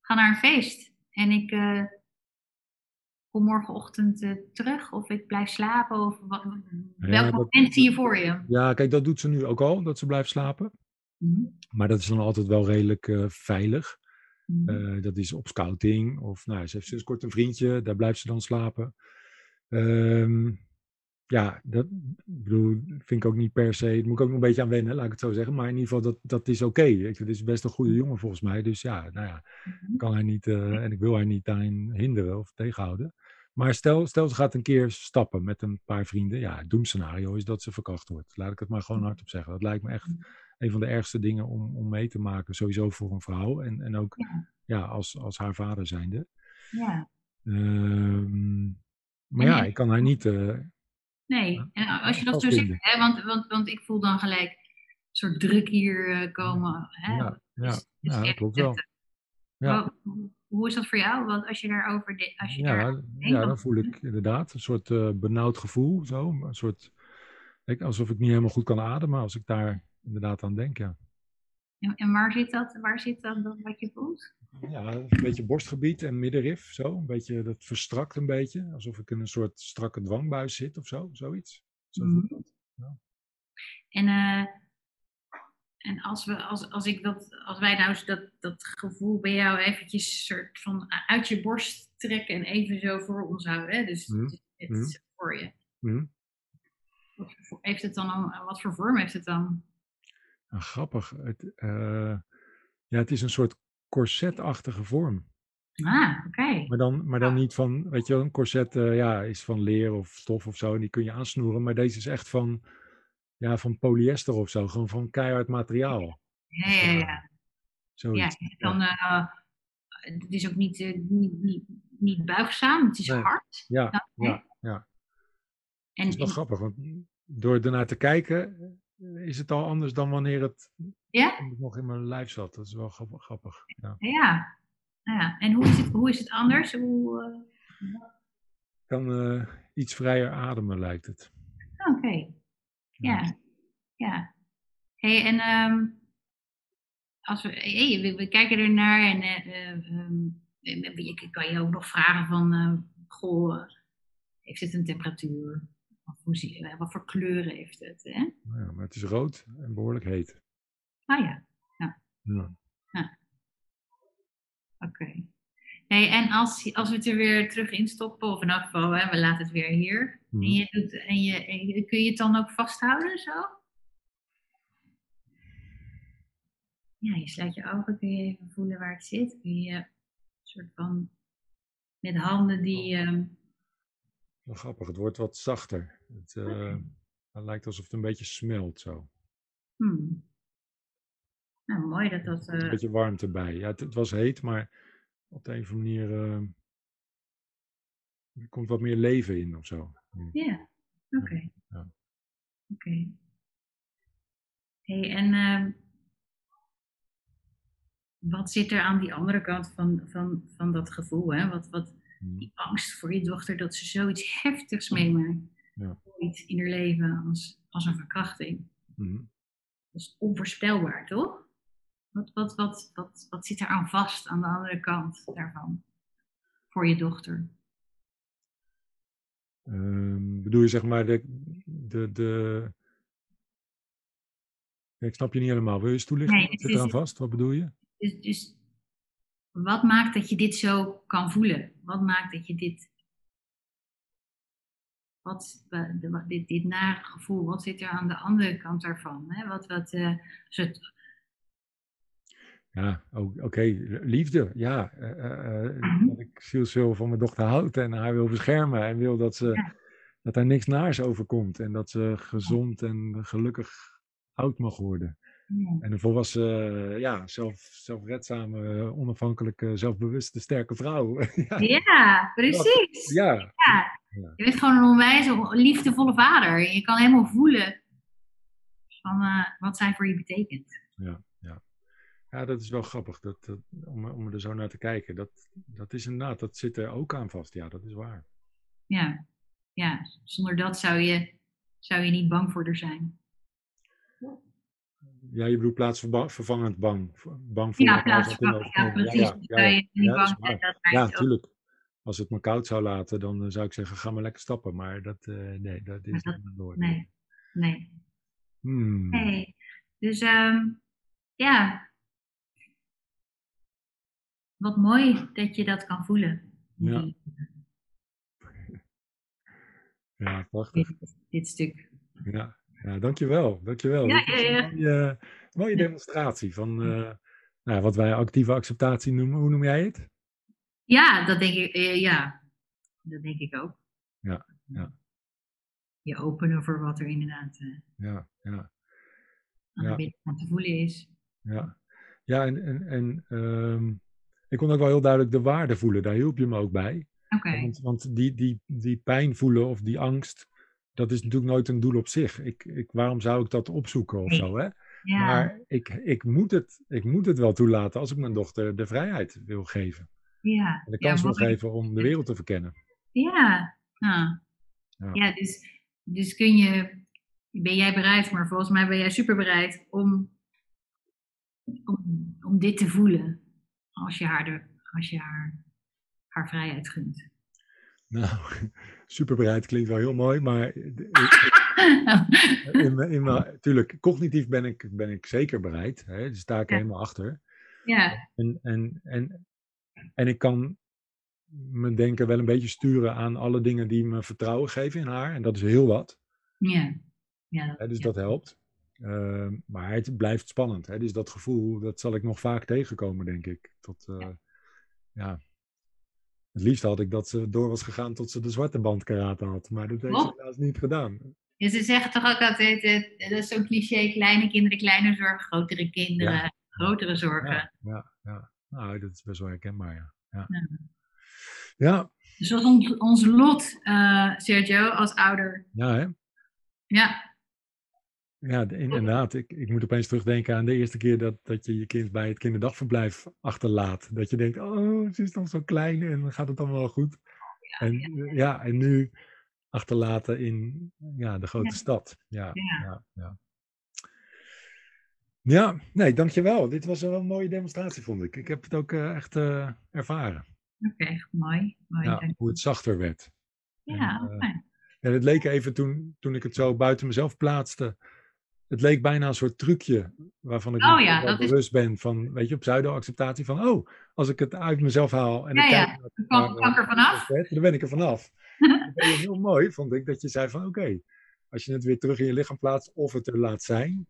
ga naar een feest. En ik eh, kom morgenochtend eh, terug. Of ik blijf slapen. Of wat, welk moment zie je voor je?
Ja, kijk, dat doet ze nu ook al, dat ze blijft slapen.
Mhm.
Maar dat is dan altijd wel redelijk eh, veilig.
Mhm.
Eh, dat is op scouting. Of nou, ze heeft sinds kort een vriendje, daar blijft ze dan slapen. Ehm, ja, dat bedoel, vind ik ook niet per se. Het moet ik ook nog een beetje aan wennen, laat ik het zo zeggen. Maar in ieder geval, dat, dat is oké. Het is best een goede jongen volgens mij. Dus ja, nou ja,
Mhm.
kan haar niet en ik wil haar niet daarin hinderen of tegenhouden. Maar stel, stel ze gaat een keer stappen met een paar vrienden. Ja, het doemscenario is dat ze verkracht wordt. Laat ik het maar gewoon hardop zeggen. Dat lijkt me echt een van de ergste dingen om, om mee te maken. Sowieso voor een vrouw. En, en ook
Ja.
ja, als, als haar vader zijnde.
Ja.
Ehm, maar ja, ik kan haar niet... eh,
Nee,
Ja.
en als je dat zo zegt, hè, want, want, want ik voel dan gelijk een soort druk hier eh, komen. Hè?
ja, ja,
Dus- dus
ja, dat klopt wel. Ja.
Hoe- is dat voor jou? Want als je daarover de, als je
Ja,
daar
ja, dan voel ik inderdaad een soort eh, benauwd gevoel. Zo. Een soort, alsof ik niet helemaal goed kan ademen als ik daar inderdaad aan denk. Ja,
en, en waar zit dat? Waar zit dan dat wat je voelt?
ja een beetje borstgebied en middenrif. Zo. Een beetje, dat verstrakt een beetje. Alsof ik in een soort strakke dwangbuis zit of zo. Zoiets. Zo
Mhm.
voelt dat.
En, eh, en als, we, als, als, ik dat, als wij nou dat, dat gevoel bij jou eventjes soort van uit je borst trekken en even zo voor ons houden. Hè? Dus
Mhm.
het, het is voor je.
Mhm.
Wat, voor- heeft het dan, wat voor vorm heeft het dan?
Nou, grappig. Het, eh, ja, het is een soort corsetachtige vorm.
Ah, oké.
Maar dan, maar dan niet van, weet je wel, een corset eh, ja, is van leer of stof of zo. En die kun je aansnoeren. Maar deze is echt van, ja, van polyester of zo. Gewoon van keihard materiaal.
Ja, ja, ja. Ja, dan, eh, het is ook niet, eh, niet, niet, niet buigzaam, het is
Nee.
hard.
Ja,
Ja,
ja, ja.
En,
Het is wel
en-
grappig. Want door ernaar te kijken eh, is het al anders dan wanneer het
ja,
nog in mijn lijf zat. Dat is wel grap- grappig. Ja.
ja. ja. En hoe is het, hoe is het anders? Hoe, eh,
Ik kan iets vrijer ademen, lijkt het.
Oké, ja. ja. Hey, en ehm, als we, hey, we, we kijken ernaar en eh, eh, ehm, eh, ik kan je ook nog vragen van, eh, goh, heeft het een temperatuur? Of hoe zie, wat voor kleuren heeft het? Hè?
Ja, maar het is rood en behoorlijk heet.
Ah ja,
Ja.
oké. Hey, en als, als we het er weer terug in stoppen, of in elk geval, hè, we laten het weer hier.
Mhm.
En je doet, en je, en je- kun je het dan ook vasthouden zo? Ja, je sluit je ogen, kun je even voelen waar het zit. Kun je een soort van met handen die. ehm,
Wel grappig, het wordt wat zachter. Het, eh, het lijkt alsof het een beetje smelt zo.
hmm. Nou, mooi dat dat.
Is een
eh,
beetje warmte bij. Ja, het, het was heet, maar op de een of andere manier eh, er komt wat meer leven in of zo.
Ja, oké.
Ja.
Oké. Hey, en ehm, wat zit er aan die andere kant van, van, van dat gevoel? Hè? Wat, wat, die angst voor je dochter dat ze zoiets heftigs meemaakt.
Ja.
Ooit in haar leven als, als een verkrachting.
Mhm.
Dat is onvoorspelbaar, toch? Wat, wat, wat, wat, wat zit er aan vast aan de andere kant daarvan? Voor je dochter.
Ehm, bedoel je zeg maar de, de, de... Ik snap je niet helemaal. Wil je eens toelichten?
Nee,
Wat zit eraan vast? Wat bedoel je?
Dus, dus wat maakt dat je dit zo kan voelen? Wat maakt dat je dit. Wat, dit, dit nare gevoel, wat zit er aan de andere kant daarvan? Hè? Wat, wat, het,
Ja, oké, liefde. Ja, eh,
Mhm.
dat ik zielsveel van mijn dochter houd en haar wil beschermen en wil dat, ze,
Ja.
dat er niks naars overkomt en dat ze gezond en gelukkig oud mag worden.
ja,
En een volwassen, ja, zelf, zelfredzame, onafhankelijke, zelfbewuste, sterke vrouw. ja,
ja, precies.
ja.
Je bent gewoon een onwijs liefdevolle vader. Je kan helemaal voelen van, wat zij voor je betekent.
ja, ja. Ja, dat is wel grappig dat, dat, om, om er zo naar te kijken. Dat, dat is inderdaad, dat zit er ook aan vast. Ja, dat is waar.
Ja, ja. zonder dat zou je, zou je niet bang voor haar zijn.
Ja, je bedoelt plaatsvervangend bang. Bang voor
Ja, plaatsvervangend. Ja, precies.
Ja, Ja,
het ook-
tuurlijk. Als het me koud zou laten, dan eh, zou ik zeggen, ga maar lekker stappen. Maar dat, eh, nee, dat is
dat-
niet woord.
Nee, nee.
Hmm.
Nee. Dus ehm, ja. Wat mooi dat je dat kan voelen.
Ja. Ja, prachtig.
dit, dit stuk.
Ja, ja dankjewel. dankjewel.
Ja, ja, ja.
Mooie, mooie demonstratie van eh, nou, wat wij actieve acceptatie noemen. Hoe noem jij het?
Ja, dat denk ik. eh, ja, dat denk ik ook.
Ja, ja.
Je openen voor wat er inderdaad eh,
Ja, ja.
aan
Ja.
de binnenkant te voelen is.
Ja, ja en, en, en ehm, ik kon ook wel heel duidelijk de waarde voelen. Daar hielp je me ook bij. Want, want die, die, die pijn voelen of die angst, dat is natuurlijk nooit een doel op zich. Ik, ik, waarom zou ik dat opzoeken of zo, hè?
Ja.
Maar ik, ik, moet het, ik moet het wel toelaten als ik mijn dochter de vrijheid wil geven.
ja.
En de
ja,
kans wil geven om de wereld te verkennen.
Ja. Ja, dus, dus kun je, ben jij bereid, maar volgens mij ben jij super bereid om, om, om dit te voelen. Als je haar, de, als je haar, haar vrijheid gunt.
Nou, superbereid klinkt wel heel mooi, maar in, in, mijn- tuurlijk, cognitief ben ik, ben ik zeker bereid. Hè? Daar sta ik
Ja.
helemaal achter.
ja,
En, en, en, en ik kan mijn denken wel een beetje sturen aan alle dingen die me vertrouwen geven in haar. En dat is heel wat.
ja. ja,
Hè, dus
ja.
dat helpt. Ehm, maar het blijft spannend. Hè? Dus dat gevoel, dat zal ik nog vaak tegenkomen, denk ik. Tot, eh, ja. Het liefst had ik dat ze door was gegaan tot ze de zwarte band karate had. Maar dat heeft ze helaas niet gedaan.
Ja, ze zeggen toch ook altijd, eh, dat is zo'n cliché, kleine kinderen, kleine zorgen, grotere kinderen,
Ja.
grotere zorgen.
Ja, ja. Nou, dat is best wel herkenbaar, ja. Ja,
Dus dat is ons, ons lot, eh, Sergio, als ouder.
ja hè?
Ja,
Ja, de- inderdaad. Ik, ik moet opeens terugdenken aan de eerste keer dat, dat je je kind bij het kinderdagverblijf achterlaat. Dat je denkt, oh, ze is nog zo klein en dan gaat het dan wel goed. en, eh, ja, en nu achterlaten in ja, de grote
Ja.
stad. Ja,
Ja.
ja. Ja, ja. nee, dankjewel. Dit was wel een mooie demonstratie, vond ik. Ik heb het ook eh, echt eh, ervaren.
oké, mooi.
Ja, hoe het zachter werd.
Ja,
En,
fijn.
En het leek even toen, toen ik het zo buiten mezelf plaatste. Het leek bijna een soort trucje waarvan ik
Oh ja, is-
bewust ben van, weet je, op pseudo-acceptatie van, oh, als ik het uit mezelf haal en
Ja,
ik kijk
dan kan- kan ik er vanaf.
dan ben ik er vanaf. Dat heel mooi, vond ik, dat je zei van, oké, als je het weer terug in je lichaam plaatst of het er laat zijn,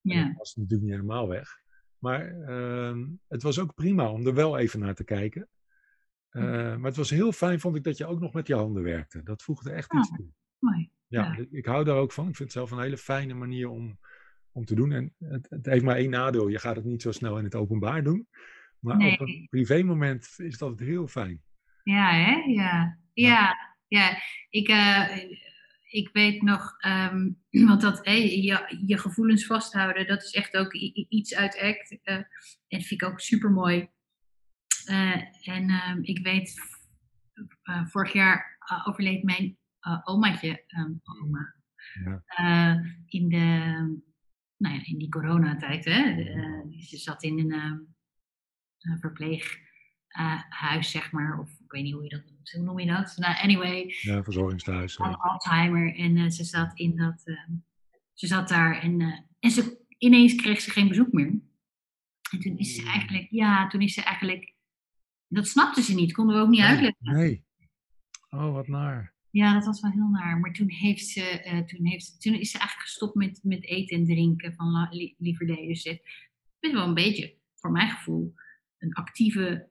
Ja.
dat was natuurlijk niet helemaal weg. Maar ehm, het was ook prima om er wel even naar te kijken. Eh, maar het was heel fijn, vond ik, dat je ook nog met je handen werkte. Dat voegde echt
Ja.
iets toe.
Mooi.
Ja,
Ja.
ik- hou daar ook van. Ik vind het zelf een hele fijne manier om, om te doen. En het, het heeft maar één nadeel. Je gaat het niet zo snel in het openbaar doen. Maar
Nee.
op een privé moment is dat heel fijn.
Ja, hè? Ja. Ja, ja. Ik, eh, ik weet nog, ehm, want dat je, je gevoelens vasthouden, dat is echt ook iets uit ACT. eh, en dat vind ik ook super mooi. en ehm, ik weet, eh, vorig jaar eh, overleed mijn eh, omaatje, ehm, oma,
Ja.
eh, in, de, nou ja, in die coronatijd. Hè? Eh, ze zat in een ehm, een verpleeghuis, zeg maar. Of ik weet niet hoe je dat noemt. Hoe noem je dat? Nou, anyway,
Ja, verzorgingstehuis.
Al- Alzheimer. En ze zat in dat. eh, ze zat daar en, en ze, ineens kreeg ze geen bezoek meer. En toen is ze
Oeh.
eigenlijk, ja, toen is ze eigenlijk. Dat snapte ze niet, konden we ook niet uitleggen.
Nee. Oh, wat naar.
Ja, dat was wel heel naar. Maar toen, heeft ze, eh, toen, heeft, toen is ze eigenlijk gestopt met, met eten en drinken van li- lieverdee. Dus ze heeft best wel een beetje, voor mijn gevoel, een actieve,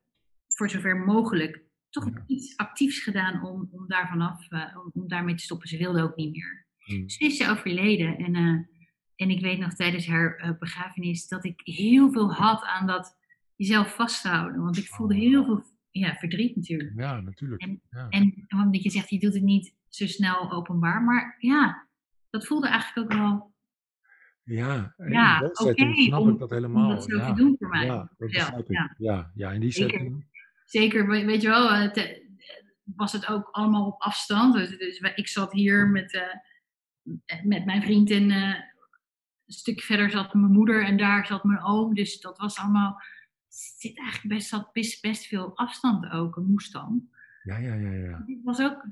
voor zover mogelijk, toch
Ja.
iets actiefs gedaan om, om daar vanaf, eh, om, om daarmee te stoppen. Ze wilde ook niet meer.
Hm.
Dus is ze overleden. En, eh, en ik weet nog tijdens haar begrafenis dat ik heel veel had aan dat jezelf vasthouden. Want ik voelde heel veel ja, verdriet natuurlijk.
Ja, natuurlijk.
En-
Ja.
En omdat je zegt, je doet het niet zo snel openbaar. Maar ja, dat voelde eigenlijk ook wel
Ja, in
Ja,
die setting snap
om-
ik dat
om
helemaal.
dat zo
ja.
te doen voor mij.
Ja, dat
Zelf,
begrijp ik.
ja.
Ja. Ja, in die
Zeker.
setting.
Zeker, we- weet je wel, het, eh, was het ook allemaal op afstand. Dus, dus ik zat hier met, eh, met mijn vriend en eh, een stuk verder zat mijn moeder en daar zat mijn oom. Dus dat was allemaal, zit eigenlijk best, zat best, best veel afstand ook, moest dan.
Ja, ja, ja, ja.
Het was ook,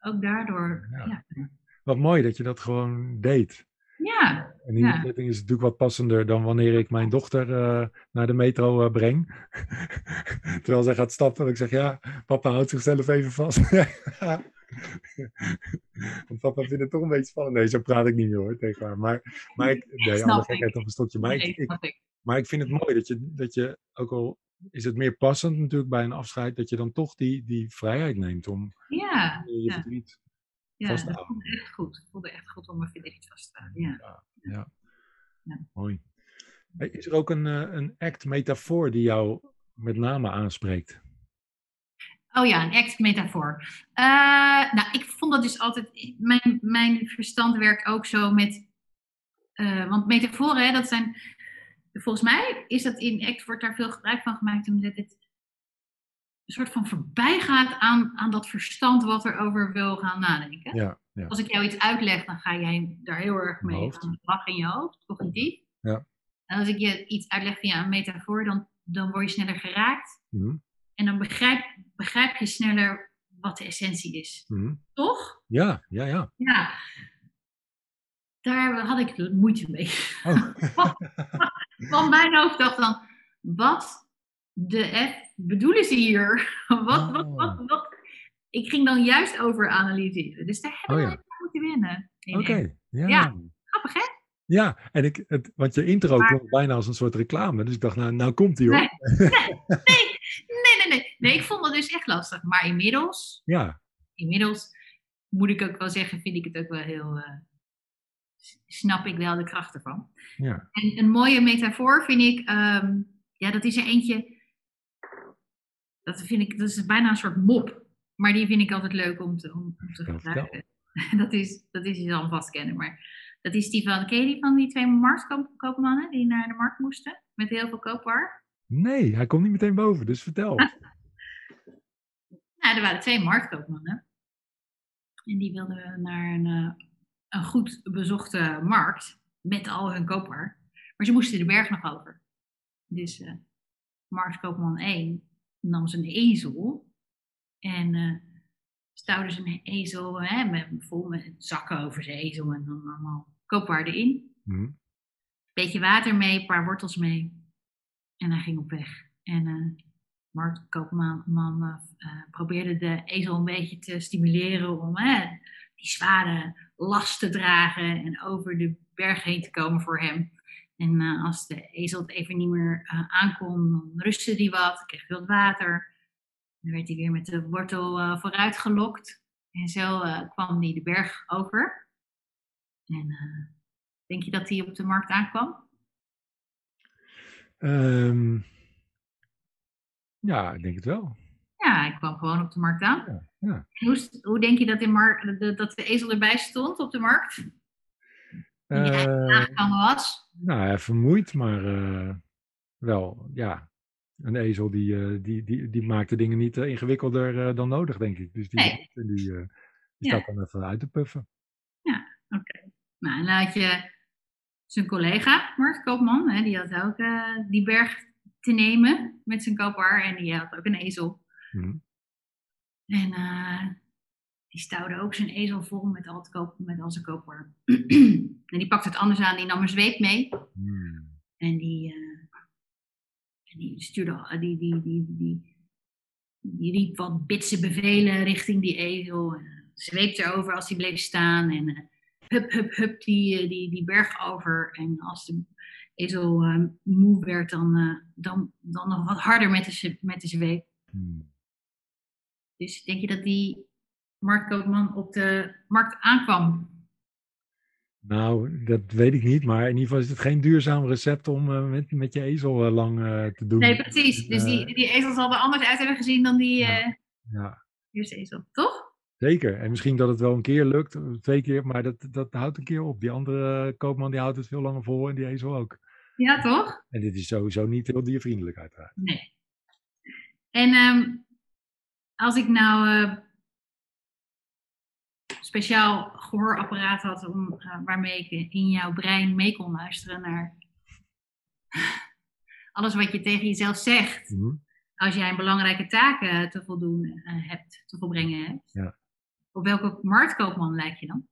ook daardoor,
Ja.
ja.
Wat mooi dat je dat gewoon deed.
Ja,
En in die
Ja.
is het natuurlijk wat passender dan wanneer ik mijn dochter eh, naar de metro eh, breng. Terwijl zij gaat stappen en ik zeg, ja, papa houdt zichzelf even vast. Want papa vindt het toch een beetje spannend. Nee, zo praat ik niet meer hoor tegen haar. Maar, maar ik, nee, alle
ik.
gekheid op een stokje. Maar,
nee,
ik. Maar ik vind het mooi dat je, dat je, ook al is het meer passend natuurlijk bij een afscheid, dat je dan toch die, die vrijheid neemt om
Ja,
je
ja.
verdriet
ja
vast te
dat
houden.
voelde echt goed. Het voelde echt goed om mijn verdriet vast te houden. Ja.
Ja, ja.
Ja.
Mooi. Is er ook een, eh, een act-metafoor die jou met name aanspreekt?
Oh ja, een act-metafoor. Eh, nou, ik vond dat dus altijd... Mijn, mijn verstand werkt ook zo met... eh, want metaforen, hè, dat zijn... Volgens mij is dat in act, wordt daar veel gebruik van gemaakt... omdat het een soort van voorbij gaat aan, aan dat verstand wat er over wil gaan nadenken.
Ja, ja.
Als ik jou iets uitleg, dan ga jij daar heel erg mee aan in je hoofd, cognitief.
Ja.
En als ik je iets uitleg via een metafoor, dan, dan word je sneller geraakt.
Mhm,
En dan begrijp, begrijp je sneller wat de essentie is.
mhm.
Toch?
Ja, ja, ja.
Ja. Daar had ik moeite mee.
Oh.
Want mijn hoofd dacht dan, wat de F bedoelen ze hier? Wat, wat, wat,
Oh.
wat? Ik ging dan juist over analyseren. Dus daar hebben
Oh
we
ja.
even moeten winnen. in
Oké, ja.
Ja. Grappig, hè?
Ja, en ik, het, want je intro
Maar-
klonk bijna als een soort reclame. Dus ik dacht, nou, nou komt hij hoor.
Nee. Nee, nee, nee, nee. Nee, ik vond dat dus echt lastig. Maar inmiddels,
Ja,
inmiddels moet ik ook wel zeggen, vind ik het ook wel heel. eh, snap ik wel de kracht ervan.
ja.
En een mooie metafoor vind ik, ehm, ja, dat is er eentje. Dat vind ik, dat is bijna een soort mop. Maar die vind ik altijd leuk om te, om, om te
Vertel,
gebruiken. Dat is, dat is, je zal hem vast kennen, maar dat is die van, ken je die van die twee marktkoopmannen die naar de markt moesten? Met heel veel koopwaar?
Nee, hij komt niet meteen boven, dus vertel.
Nou, er waren twee marktkoopmannen. En die wilden naar een, eh, een goed bezochte markt met al hun koopwaar. Maar ze moesten de berg nog over. Dus eh marktkoopman 1 nam zijn ezel en eh, stouwde zijn ezel hè, met, vol met zakken over zijn ezel en dan allemaal koopwaarden in.
Mhm.
Beetje water mee, een paar wortels mee. En hij ging op weg. En eh Mart Koopman man, probeerde de ezel een beetje te stimuleren om hè, die zware last te dragen en over de berg heen te komen voor hem. En eh, als de ezel het even niet meer eh, aankon, dan rustte hij wat, kreeg hij wat water. Dan werd hij weer met de wortel eh, vooruit gelokt. En zo kwam hij de berg over. En denk je dat hij op de markt aankwam?
Ehm, ja, ik denk het wel.
Ja, hij kwam gewoon op de markt aan.
Ja, ja.
Hoe, hoe denk je dat, de mar- de- dat de ezel erbij stond op de markt? Hij
Eh,
aangekomen was?
nou, ja, vermoeid, maar eh, wel, ja. Een ezel die, eh, die, die, die maakt de dingen niet ingewikkelder dan nodig, denk ik. Dus die,
Nee.
die, die
Ja.
staat dan even uit te puffen.
Oké. Nou, en had je zijn collega, Mart Koopman, hè, die had ook die berg te nemen met zijn koopwaar. En die had ook een ezel.
Mhm.
En eh, die stouwde ook zijn ezel vol met al, het koop, met al zijn koopwaar. en die pakte het anders aan, die nam een zweep mee.
Hmm.
En die, eh, en die stuurde, die, die, die, die, die riep wat bitse bevelen richting die ezel. En, zweepte erover als die bleef staan. En eh, hup, hup, hup die, die, die berg over. En als de ezel moe werd, dan, dan, dan nog wat harder met de, met de zweep.
Hmm.
Dus denk je dat die marktkoopman op de markt aankwam?
Nou, dat weet ik niet, maar in ieder geval is het geen duurzaam recept om eh, met, met je ezel eh, lang eh, te doen.
Nee, precies. Dus die, die ezel zal er anders uit hebben gezien dan die
Ja. ja,
ezel, toch?
zeker. En misschien dat het wel een keer lukt, twee keer, maar dat, dat houdt een keer op. Die andere koopman die houdt het veel langer vol en die ezel ook.
Ja, toch?
En dit is sowieso niet heel diervriendelijk uiteraard.
Nee. En ehm, als ik nou eh, speciaal gehoorapparaat had om, eh, waarmee ik in jouw brein mee kon luisteren naar alles wat je tegen jezelf zegt,
Mhm.
als jij een belangrijke taak eh, te voldoen hebt, te volbrengen hebt.
Ja.
Op welke marktkoopman lijk je dan?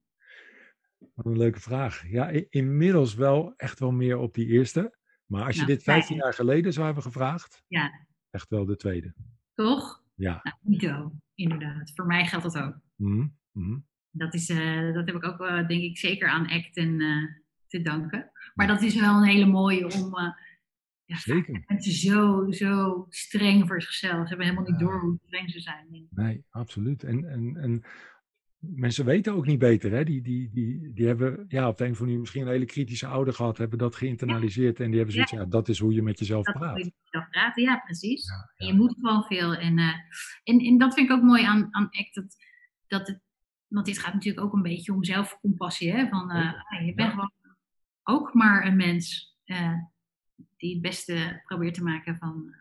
Wat een leuke vraag. Ja, inmiddels wel echt wel meer op die eerste. Maar als je
Nou,
dit 15
fijn.
jaar geleden zou hebben gevraagd,
Ja.
echt wel de tweede.
Toch?
Ja.
Nou, Nico, inderdaad. Voor mij geldt dat ook.
Mhm, mhm.
Dat, is, eh, dat heb ik ook, eh, denk ik, zeker aan Acten eh, te danken. Maar dat is wel een hele mooie om. ja,
Zeker.
mensen zo, zo streng voor zichzelf. Ze hebben helemaal niet door hoe streng ze zijn.
Nee, absoluut. En, en, en mensen weten ook niet beter. Hè? Die, die, die, die hebben ja, op de een of andere manier misschien een hele kritische ouder gehad, hebben dat geïnternaliseerd en die hebben zoiets, ja, dat is hoe je met jezelf
Dat
praat.
je met jezelf praten, ja, precies.
Ja,
En
ja.
je moet gewoon veel. En, eh, en, en dat vind ik ook mooi aan, aan ACT. Dat, dat het, want dit gaat natuurlijk ook een beetje om zelfcompassie. Hè? Van, eh, ah, je bent gewoon ook maar een mens eh, die het beste probeert te maken van,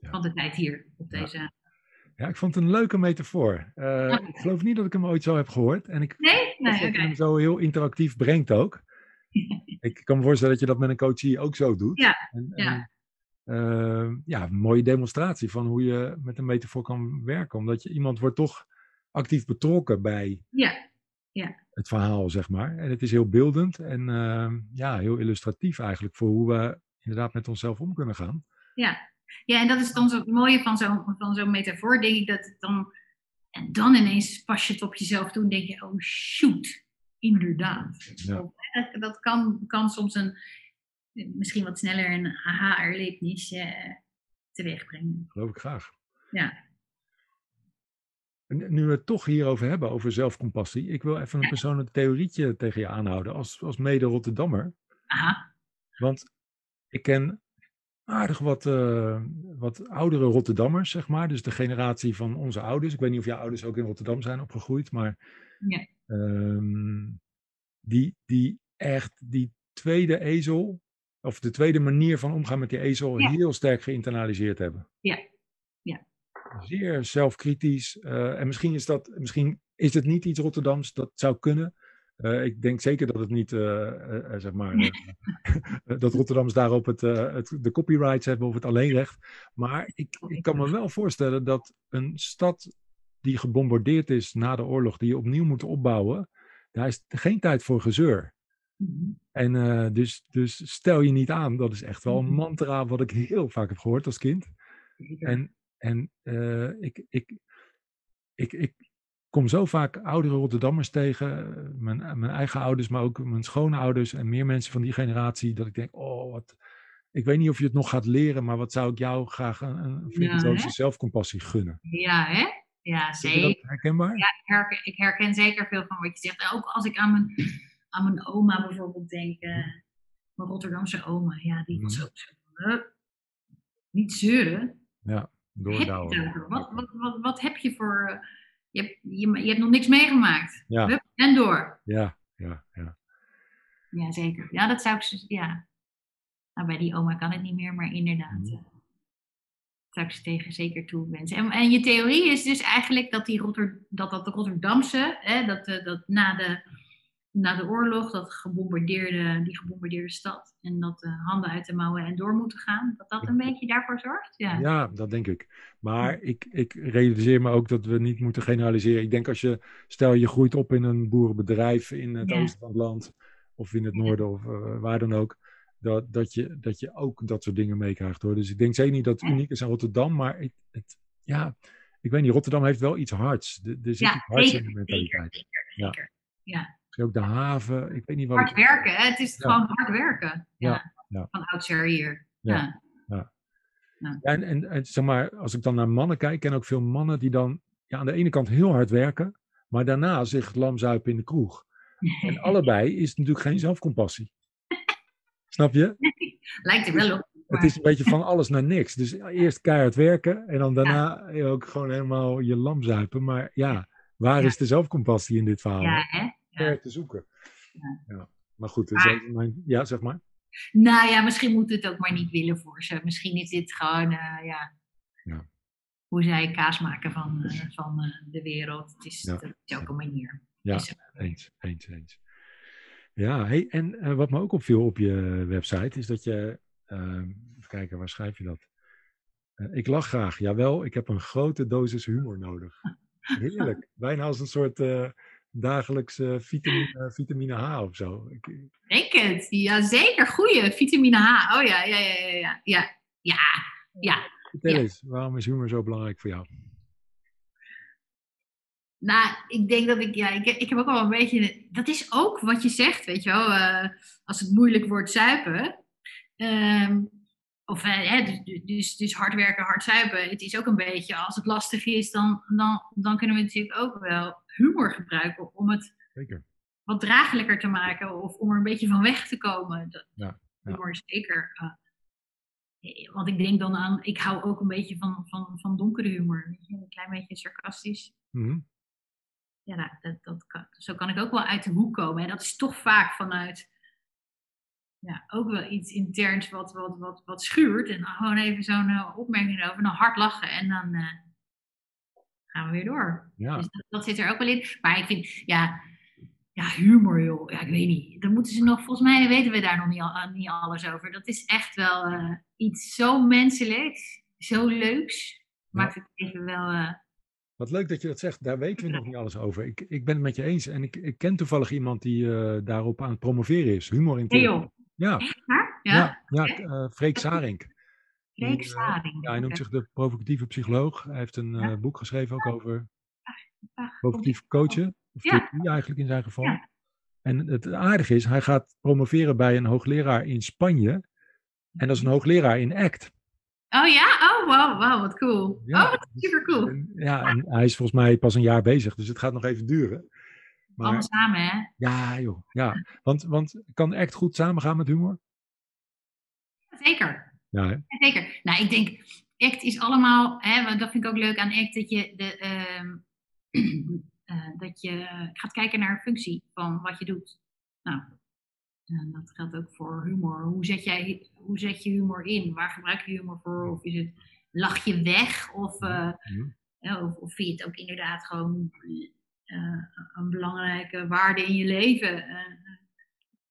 van de tijd hier op deze.
Ja, ik vond het een leuke metafoor.
Ja.
Ik geloof niet dat ik hem ooit zo heb gehoord. En ik
Nee? Nee,
je hem zo heel interactief brengt ook. ik kan me voorstellen dat je dat met een coachie ook zo doet.
Ja,
En,
ja.
en, eh, ja, een mooie demonstratie van hoe je met een metafoor kan werken. Omdat je, iemand wordt toch actief betrokken bij
Ja,
het verhaal, zeg maar. En het is heel beeldend en eh, ja, heel illustratief eigenlijk voor hoe we inderdaad met onszelf om kunnen gaan.
ja. Ja, en dat is dan zo het mooie van zo'n van zo'n metafoor, denk ik, dat het dan... En dan ineens pas je het op jezelf toe en denk je, oh shoot, inderdaad.
Ja.
Dat kan, kan soms een, misschien wat sneller een aha-erlevenis eh, teweeg brengen.
Geloof ik graag.
Ja.
En nu we het toch hierover hebben, over zelfcompassie. Ik wil even een persoonlijk theorietje tegen je aanhouden als, als mede-Rotterdammer.
Aha,
Want ik ken aardig wat, eh, wat oudere Rotterdammers, zeg maar. Dus de generatie van onze ouders. Ik weet niet of jouw ouders ook in Rotterdam zijn opgegroeid, maar
Ja.
ehm, die, die echt die tweede ezel, of de tweede manier van omgaan met die ezel,
Ja.
heel sterk geïnternaliseerd hebben.
Ja. Ja.
Zeer zelfkritisch. eh, en misschien is, dat, misschien is het niet iets Rotterdams, dat zou kunnen. Eh, ik denk zeker dat het niet, eh, eh, zeg maar, dat Rotterdams daarop het, het, de copyrights hebben of het alleenrecht. Maar ik, ik kan me wel voorstellen dat een stad die gebombardeerd is na de oorlog, die je opnieuw moet opbouwen, daar is geen tijd voor gezeur.
Mhm.
En dus, dus stel je niet aan, dat is echt wel een
Mhm.
mantra wat ik heel vaak heb gehoord als kind. En, en ik, ik, ik, ik kom zo vaak oudere Rotterdammers tegen, eh, mijn, mijn eigen ouders, maar ook mijn schoonouders en meer mensen van die generatie, dat ik denk, oh, wat, ik weet niet of je het nog gaat leren, maar wat zou ik jou graag een, een
Ja,
zelfcompassie gunnen.
Ja, hè? Ja, zeker.
herkenbaar?
Ja, ik herken, ik herken zeker veel van wat je zegt. Ook als ik aan mijn, aan mijn oma bijvoorbeeld denk. eh, mijn Rotterdamse oma. Ja, die was
Mhm.
ook zo. van, "Hup, niet zeuren.
Ja, doordouwen.
Wat, wat, wat, wat heb je voor... eh, je, hebt, je, je hebt nog niks meegemaakt.
Ja.
Hup, en door.
Ja, ja, ja.
Ja, zeker. Ja, dat zou ik... ze- Ja. Nou, bij die oma kan het niet meer, maar inderdaad... Eh, zou ik ze tegen zeker toe wensen. En, en je theorie is dus eigenlijk dat die Rotter, dat, dat de Rotterdamse, hè, dat, eh, dat na, de, na de oorlog, dat gebombardeerde, die gebombardeerde stad en dat de handen uit de mouwen en door moeten gaan, dat dat een beetje daarvoor zorgt. Ja.
Ja, dat denk ik. Maar ik, ik realiseer me ook dat we niet moeten generaliseren. Ik denk als je, stel je groeit op in een boerenbedrijf in het
Ja.
oosten van het land, of in het noorden, of eh, waar dan ook, dat, dat, je, dat je ook dat soort dingen meekrijgt hoor. Dus ik denk zeker niet dat het uniek is aan Rotterdam, maar het, het, ja, ik weet niet, Rotterdam heeft wel iets hards. Er, er zit
Ja,
iets hards in de mentaliteit.
zeker,
Ja.
zeker. Ja.
Misschien ook de haven, ik weet niet wat.
Hard
het-
werken, hè? het is
Ja.
gewoon hard werken. Ja. Van oudsher hier.
Ja.
Ja.
En, en, en zeg maar, als ik dan naar mannen kijk, ken ook veel mannen die dan ja, aan de ene kant heel hard werken, maar daarna zich lam zuipen in de kroeg. En allebei is natuurlijk geen zelfcompassie. Snap je?
Lijkt er wel op.
Het is een beetje van alles naar niks. Dus eerst keihard werken en dan daarna ook gewoon helemaal je lam zuipen. Maar ja, waar
Ja.
is de zelfcompassie in dit verhaal?
Ja,
hè? Ver te zoeken.
Ja.
Ja. Maar goed, dus
Maar-
mijn, ja, zeg maar.
Nou ja, misschien moet het ook maar niet willen voor ze. Misschien is dit gewoon, eh, ja,
Ja.
hoe zij kaas maken van, eh, van eh, de wereld. Het is,
Ja.
dat is ook een manier.
Ja, eens, eens, eens. Ja, hey, en wat me ook opviel op je website is dat je, ehm, even kijken, waar schrijf je dat? Ik lach graag, jawel, ik heb een grote dosis humor nodig. Heerlijk, bijna als een soort dagelijkse vitamine, vitamine H of zo. Ik,
Denk het. Ja, zeker. Goeie. Vitamine H. Oh ja, ja, ja, ja, ja. Ja, ja. ja.
vertel eens, waarom is humor zo belangrijk voor jou?
Nou, ik denk dat ik, ja, ik, ik heb ook wel een beetje, dat is ook wat je zegt, weet je wel, eh, als het moeilijk wordt zuipen. Ehm, of eh, hè, dus, dus, dus hard werken, hard zuipen. Het is ook een beetje, als het lastig is, dan, dan, dan kunnen we natuurlijk ook wel humor gebruiken om het
Zeker.
wat draaglijker te maken of om er een beetje van weg te komen. Dat,
Ja, ja.
Humor is zeker. eh, want ik denk dan aan, ik hou ook een beetje van, van, van donkere humor. Een klein beetje sarcastisch
Mhm.
ja, nou, dat, dat kan, zo kan ik ook wel uit de hoek komen. En dat is toch vaak vanuit ja, ook wel iets interns wat, wat, wat, wat schuurt. En dan gewoon even zo'n eh, opmerking erover, dan hard lachen en dan eh, gaan we weer door.
Ja,
Dus dat, dat zit er ook wel in. Maar ik vind, ja, ja, humor joh, ja, ik weet niet. Dan moeten ze nog, volgens mij weten we daar nog niet, al, niet alles over. Dat is echt wel eh, iets zo menselijks, zo leuks. Maakt het even wel... eh,
Wat leuk dat je dat zegt. Daar weten we nog niet alles over. Ik, ik ben het met je eens. En ik, ik ken toevallig iemand die eh, daarop aan het promoveren is. Humor in
Hey joh,
Ja, ja,
Ja,
ja, eh, Freek Sarink. Eh. Ja, hij noemt zich de provocatieve psycholoog. Hij heeft een eh,
Ja.
boek geschreven ook over
Ah,
provocatief coachen. Of
Ja.
eigenlijk in zijn geval.
Ja.
En het aardige is, hij gaat promoveren bij een hoogleraar in Spanje. En dat is een hoogleraar in ACT.
Oh ja? Oh, wow, wow, wat cool.
Ja,
oh, wat super cool.
En, ja, en hij is volgens mij pas een jaar bezig. Dus het gaat nog even duren.
Allemaal
Maar
samen, hè?
ja, joh. Ja. Want, want kan ACT goed samengaan met humor?
Zeker.
Ja,
Zeker. Nou, ik denk, ACT is allemaal, hè, want dat vind ik ook leuk aan ACT, dat je, de, ehm, eh, dat je gaat kijken naar functie van wat je doet. Nou, en dat geldt ook voor humor. Hoe zet, jij, hoe zet je humor in? Waar gebruik je humor voor? Of is het, lach je weg? Of, eh. Ja, of, of vind je het ook inderdaad gewoon eh, een belangrijke waarde in je leven? Eh,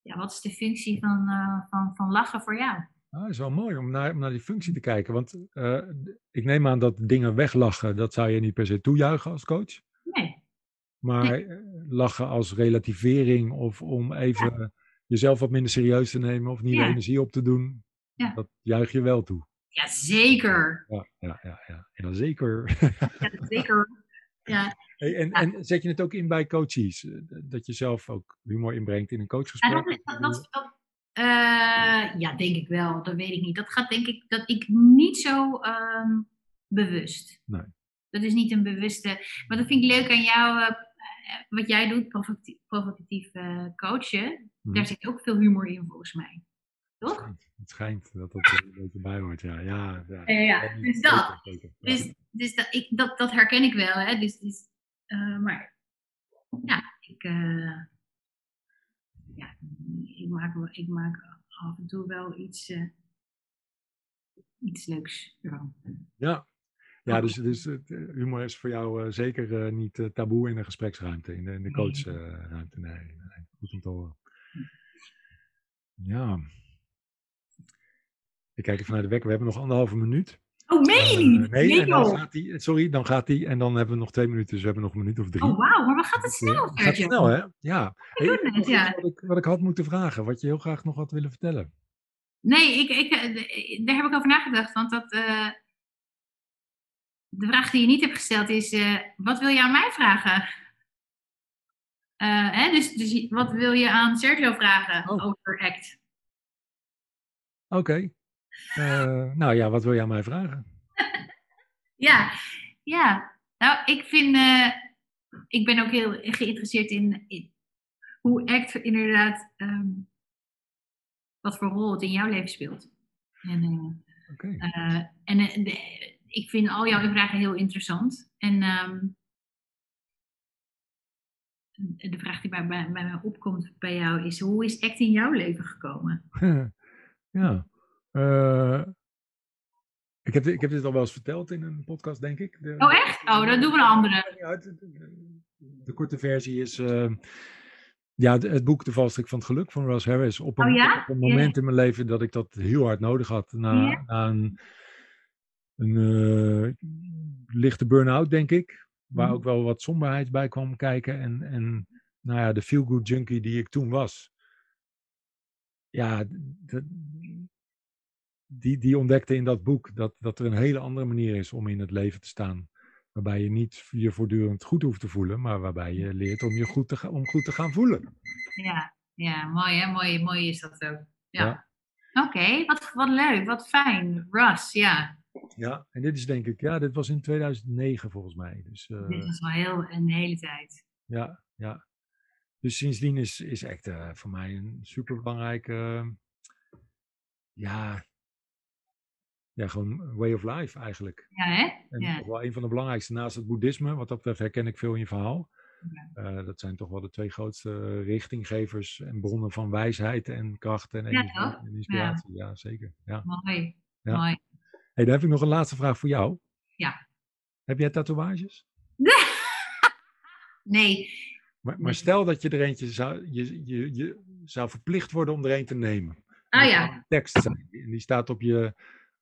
ja, wat is de functie van, eh, van, van lachen voor jou?
Ah, is wel mooi om naar, om naar die functie te kijken. Want uh, ik neem aan dat dingen weglachen, dat zou je niet per se toejuichen als coach.
Nee.
Maar nee. Eh, lachen als relativering of om even ja. jezelf wat minder serieus te nemen of niet ja. energie op te doen,
ja.
dat juich je wel toe.
Ja, zeker.
Ja, ja, ja, ja. ja zeker.
Ja, zeker. Ja.
Hey, en, en zet je het ook in bij coaches? Dat je zelf ook humor inbrengt in een coachgesprek?
Ja, dat, dat, dat, uh, ja, denk ik wel. Dat weet ik niet. Dat gaat denk ik dat ik niet zo um, bewust.
Nee.
Dat is niet een bewuste. Maar dat vind ik leuk aan jou. Uh, wat jij doet, provocatief, provocatief uh, coachen. Hmm. Daar zit ook veel humor in volgens mij. Toch?
Het schijnt dat dat er een beetje bij hoort, ja. Ja,
ja. ja, ja. dus dat. Dus, dus dat, ik, dat, dat herken ik wel, hè. Dus, dus maar ja, ik ja, ik maak, ik maak af en toe wel iets, uh, iets leuks ervan.
Ja, ja dus, dus humor is voor jou uh, zeker uh, niet taboe in de gespreksruimte, in de, in de coachruimte. Nee, nee, goed om te horen. Ja. Ik kijk even naar de wekker, we hebben nog anderhalve minuut.
Oh, meen je niet?
nee, nee en dan gaat die, sorry, dan gaat die en dan hebben we nog twee minuten, dus we hebben nog een minuut of drie.
Oh, wauw, maar wat gaat het snel,
Het gaat snel, hè? Ja.
Hey, het, ja.
Wat, ik, wat ik had moeten vragen, wat je heel graag nog had willen vertellen.
Nee, ik, ik, daar heb ik over nagedacht, want dat... Uh, de vraag die je niet hebt gesteld is, uh, wat wil je aan mij vragen? Uh, hè, dus, dus wat wil je aan Sergio vragen oh. over ACT?
Oké. Okay. Uh, nou ja, wat wil aan mij vragen?
ja, ja. Nou, ik vind. Uh, ik ben ook heel geïnteresseerd in, in hoe ACT inderdaad. Um, wat voor rol het in jouw leven speelt. En, uh,
okay.
en de, ik vind al jouw vragen heel interessant. En um, de vraag die bij, bij, bij mij opkomt bij jou is: hoe is ACT in jouw leven gekomen?
ja. Uh, ik, heb, ik heb dit al wel eens verteld in een podcast, denk ik.
De, oh, echt? Oh, dan doen we een andere.
De, de, de korte versie is. Uh, ja, het boek De Valstrik van het Geluk van Ross Harris. Op een,
oh, ja?
op een moment in mijn leven dat ik dat heel hard nodig had. Na,
ja?
na een, een uh, lichte burn-out, denk ik. Waar mm. ook wel wat somberheid bij kwam kijken. En, en nou ja, de feel-good junkie die ik toen was. Ja, dat, die, die ontdekte in dat boek dat, dat er een hele andere manier is om in het leven te staan. Waarbij je niet je voortdurend goed hoeft te voelen, maar waarbij je leert om je goed te, om goed te gaan voelen.
Ja, ja mooi hè, mooi, mooi is dat ook. Ja. ja. Oké, okay, wat, wat leuk, wat fijn. Russ, ja.
Ja, en dit is denk ik, ja, dit was in 2009 volgens mij. Dus, uh,
dit is al heel, een hele tijd.
Ja, ja. Dus sindsdien is, is echt uh, voor mij een superbelangrijke, uh, ja, ja, gewoon way of life eigenlijk.
Ja, hè?
En
ja.
wel een van de belangrijkste naast het boeddhisme, wat dat betreft herken ik veel in je verhaal. Ja. Uh, dat zijn toch wel de twee grootste richtinggevers en bronnen van wijsheid en kracht en,
ja,
en inspiratie. Ja. zeker. Ja.
Mooi. Mooi.
Hey, dan heb ik nog een laatste vraag voor jou.
Ja.
Heb jij tatoeages?
nee.
Maar, maar, stel dat je er eentje zou, je, je, je zou verplicht worden om er een te nemen.
Ah ja.
Tekst zijn. En die staat op je,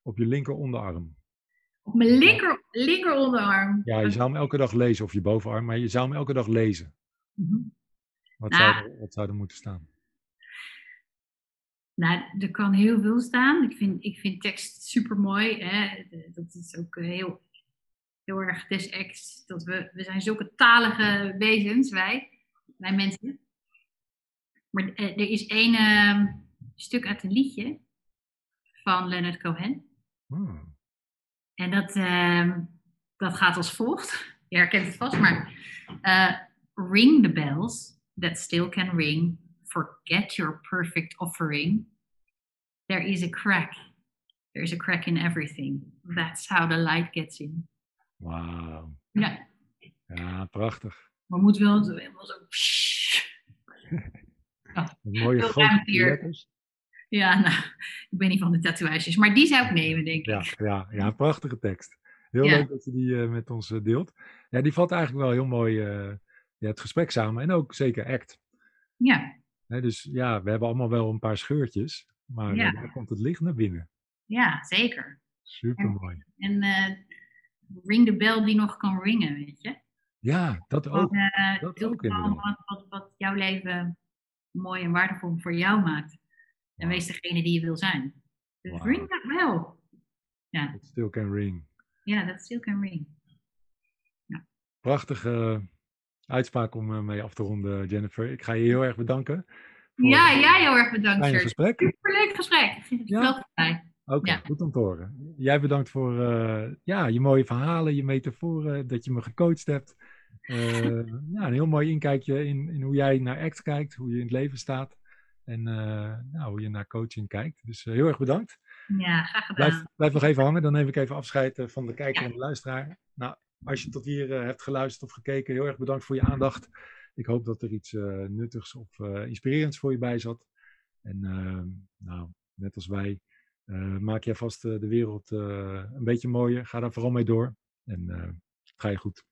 op je linker onderarm.
Op mijn linker, linker onderarm?
Ja, je zou hem elke dag lezen, of je bovenarm, maar je zou hem elke dag lezen.
Mm -hmm.
wat, nou, zou er, wat zou er moeten staan?
Nou, er kan heel veel staan. Ik vind, ik vind tekst super mooi. Dat is ook heel, heel erg des ex. Dat we, we zijn zulke talige wezens, wij, wij mensen. Maar er is één uh, stuk uit een liedje van Leonard Cohen.
Hmm.
En dat, uh, dat gaat als volgt. Je herkent het vast, maar uh, ring the bells that still can ring. Forget your perfect offering. There is a crack. There is a crack in everything. That's how the light gets in.
Wauw.
Ja.
Ja, prachtig.
Maar moet wel, wel zo.
Mooie grote letters.
Ja, nou, ik ben niet van de tatoeages, maar die zou ik nemen, denk ik.
Ja, ja, ja prachtige tekst. Heel ja. leuk dat je die uh, met ons uh, deelt. Ja, die valt eigenlijk wel heel mooi uh, ja, het gesprek samen en ook zeker act.
Ja.
He, dus ja, we hebben allemaal wel een paar scheurtjes. maar
Ja.
daar komt het licht naar binnen.
Ja, zeker.
Super mooi.
En eh, ring de bel die nog kan ringen, weet je.
Ja, dat ook.
eh,
dat ook inderdaad.
wat, wat, wat jouw leven mooi en waardevol voor jou maakt. En wees degene die je wil zijn. Dus ring dat wel. Ja,
It still can ring.
ja dat still can ring.
Prachtige uitspraak om eh, mee af te ronden, Jennifer. Ik ga je heel erg bedanken.
Ja, jij heel erg bedankt, Serge.
gesprek.
Superleuk gesprek.
Ja. Oké,
Ja.
goed om te horen. Jij bedankt voor eh, ja, je mooie verhalen, je metaforen, dat je me gecoacht hebt. Eh, ja, een heel mooi inkijkje in, in hoe jij naar ACT kijkt, hoe je in het leven staat en eh, nou, hoe je naar coaching kijkt. Dus eh, heel erg bedankt.
Ja, graag gedaan.
Blijf, blijf nog even hangen, dan neem ik even afscheid eh, van de kijker en de luisteraar. Nou, als je tot hier hebt geluisterd of gekeken, heel erg bedankt voor je aandacht. Ik hoop dat er iets nuttigs of inspirerends voor je bij zat. En eh, nou, net als wij, maak jij vast de wereld een beetje mooier. Ga daar vooral mee door. En ga je goed.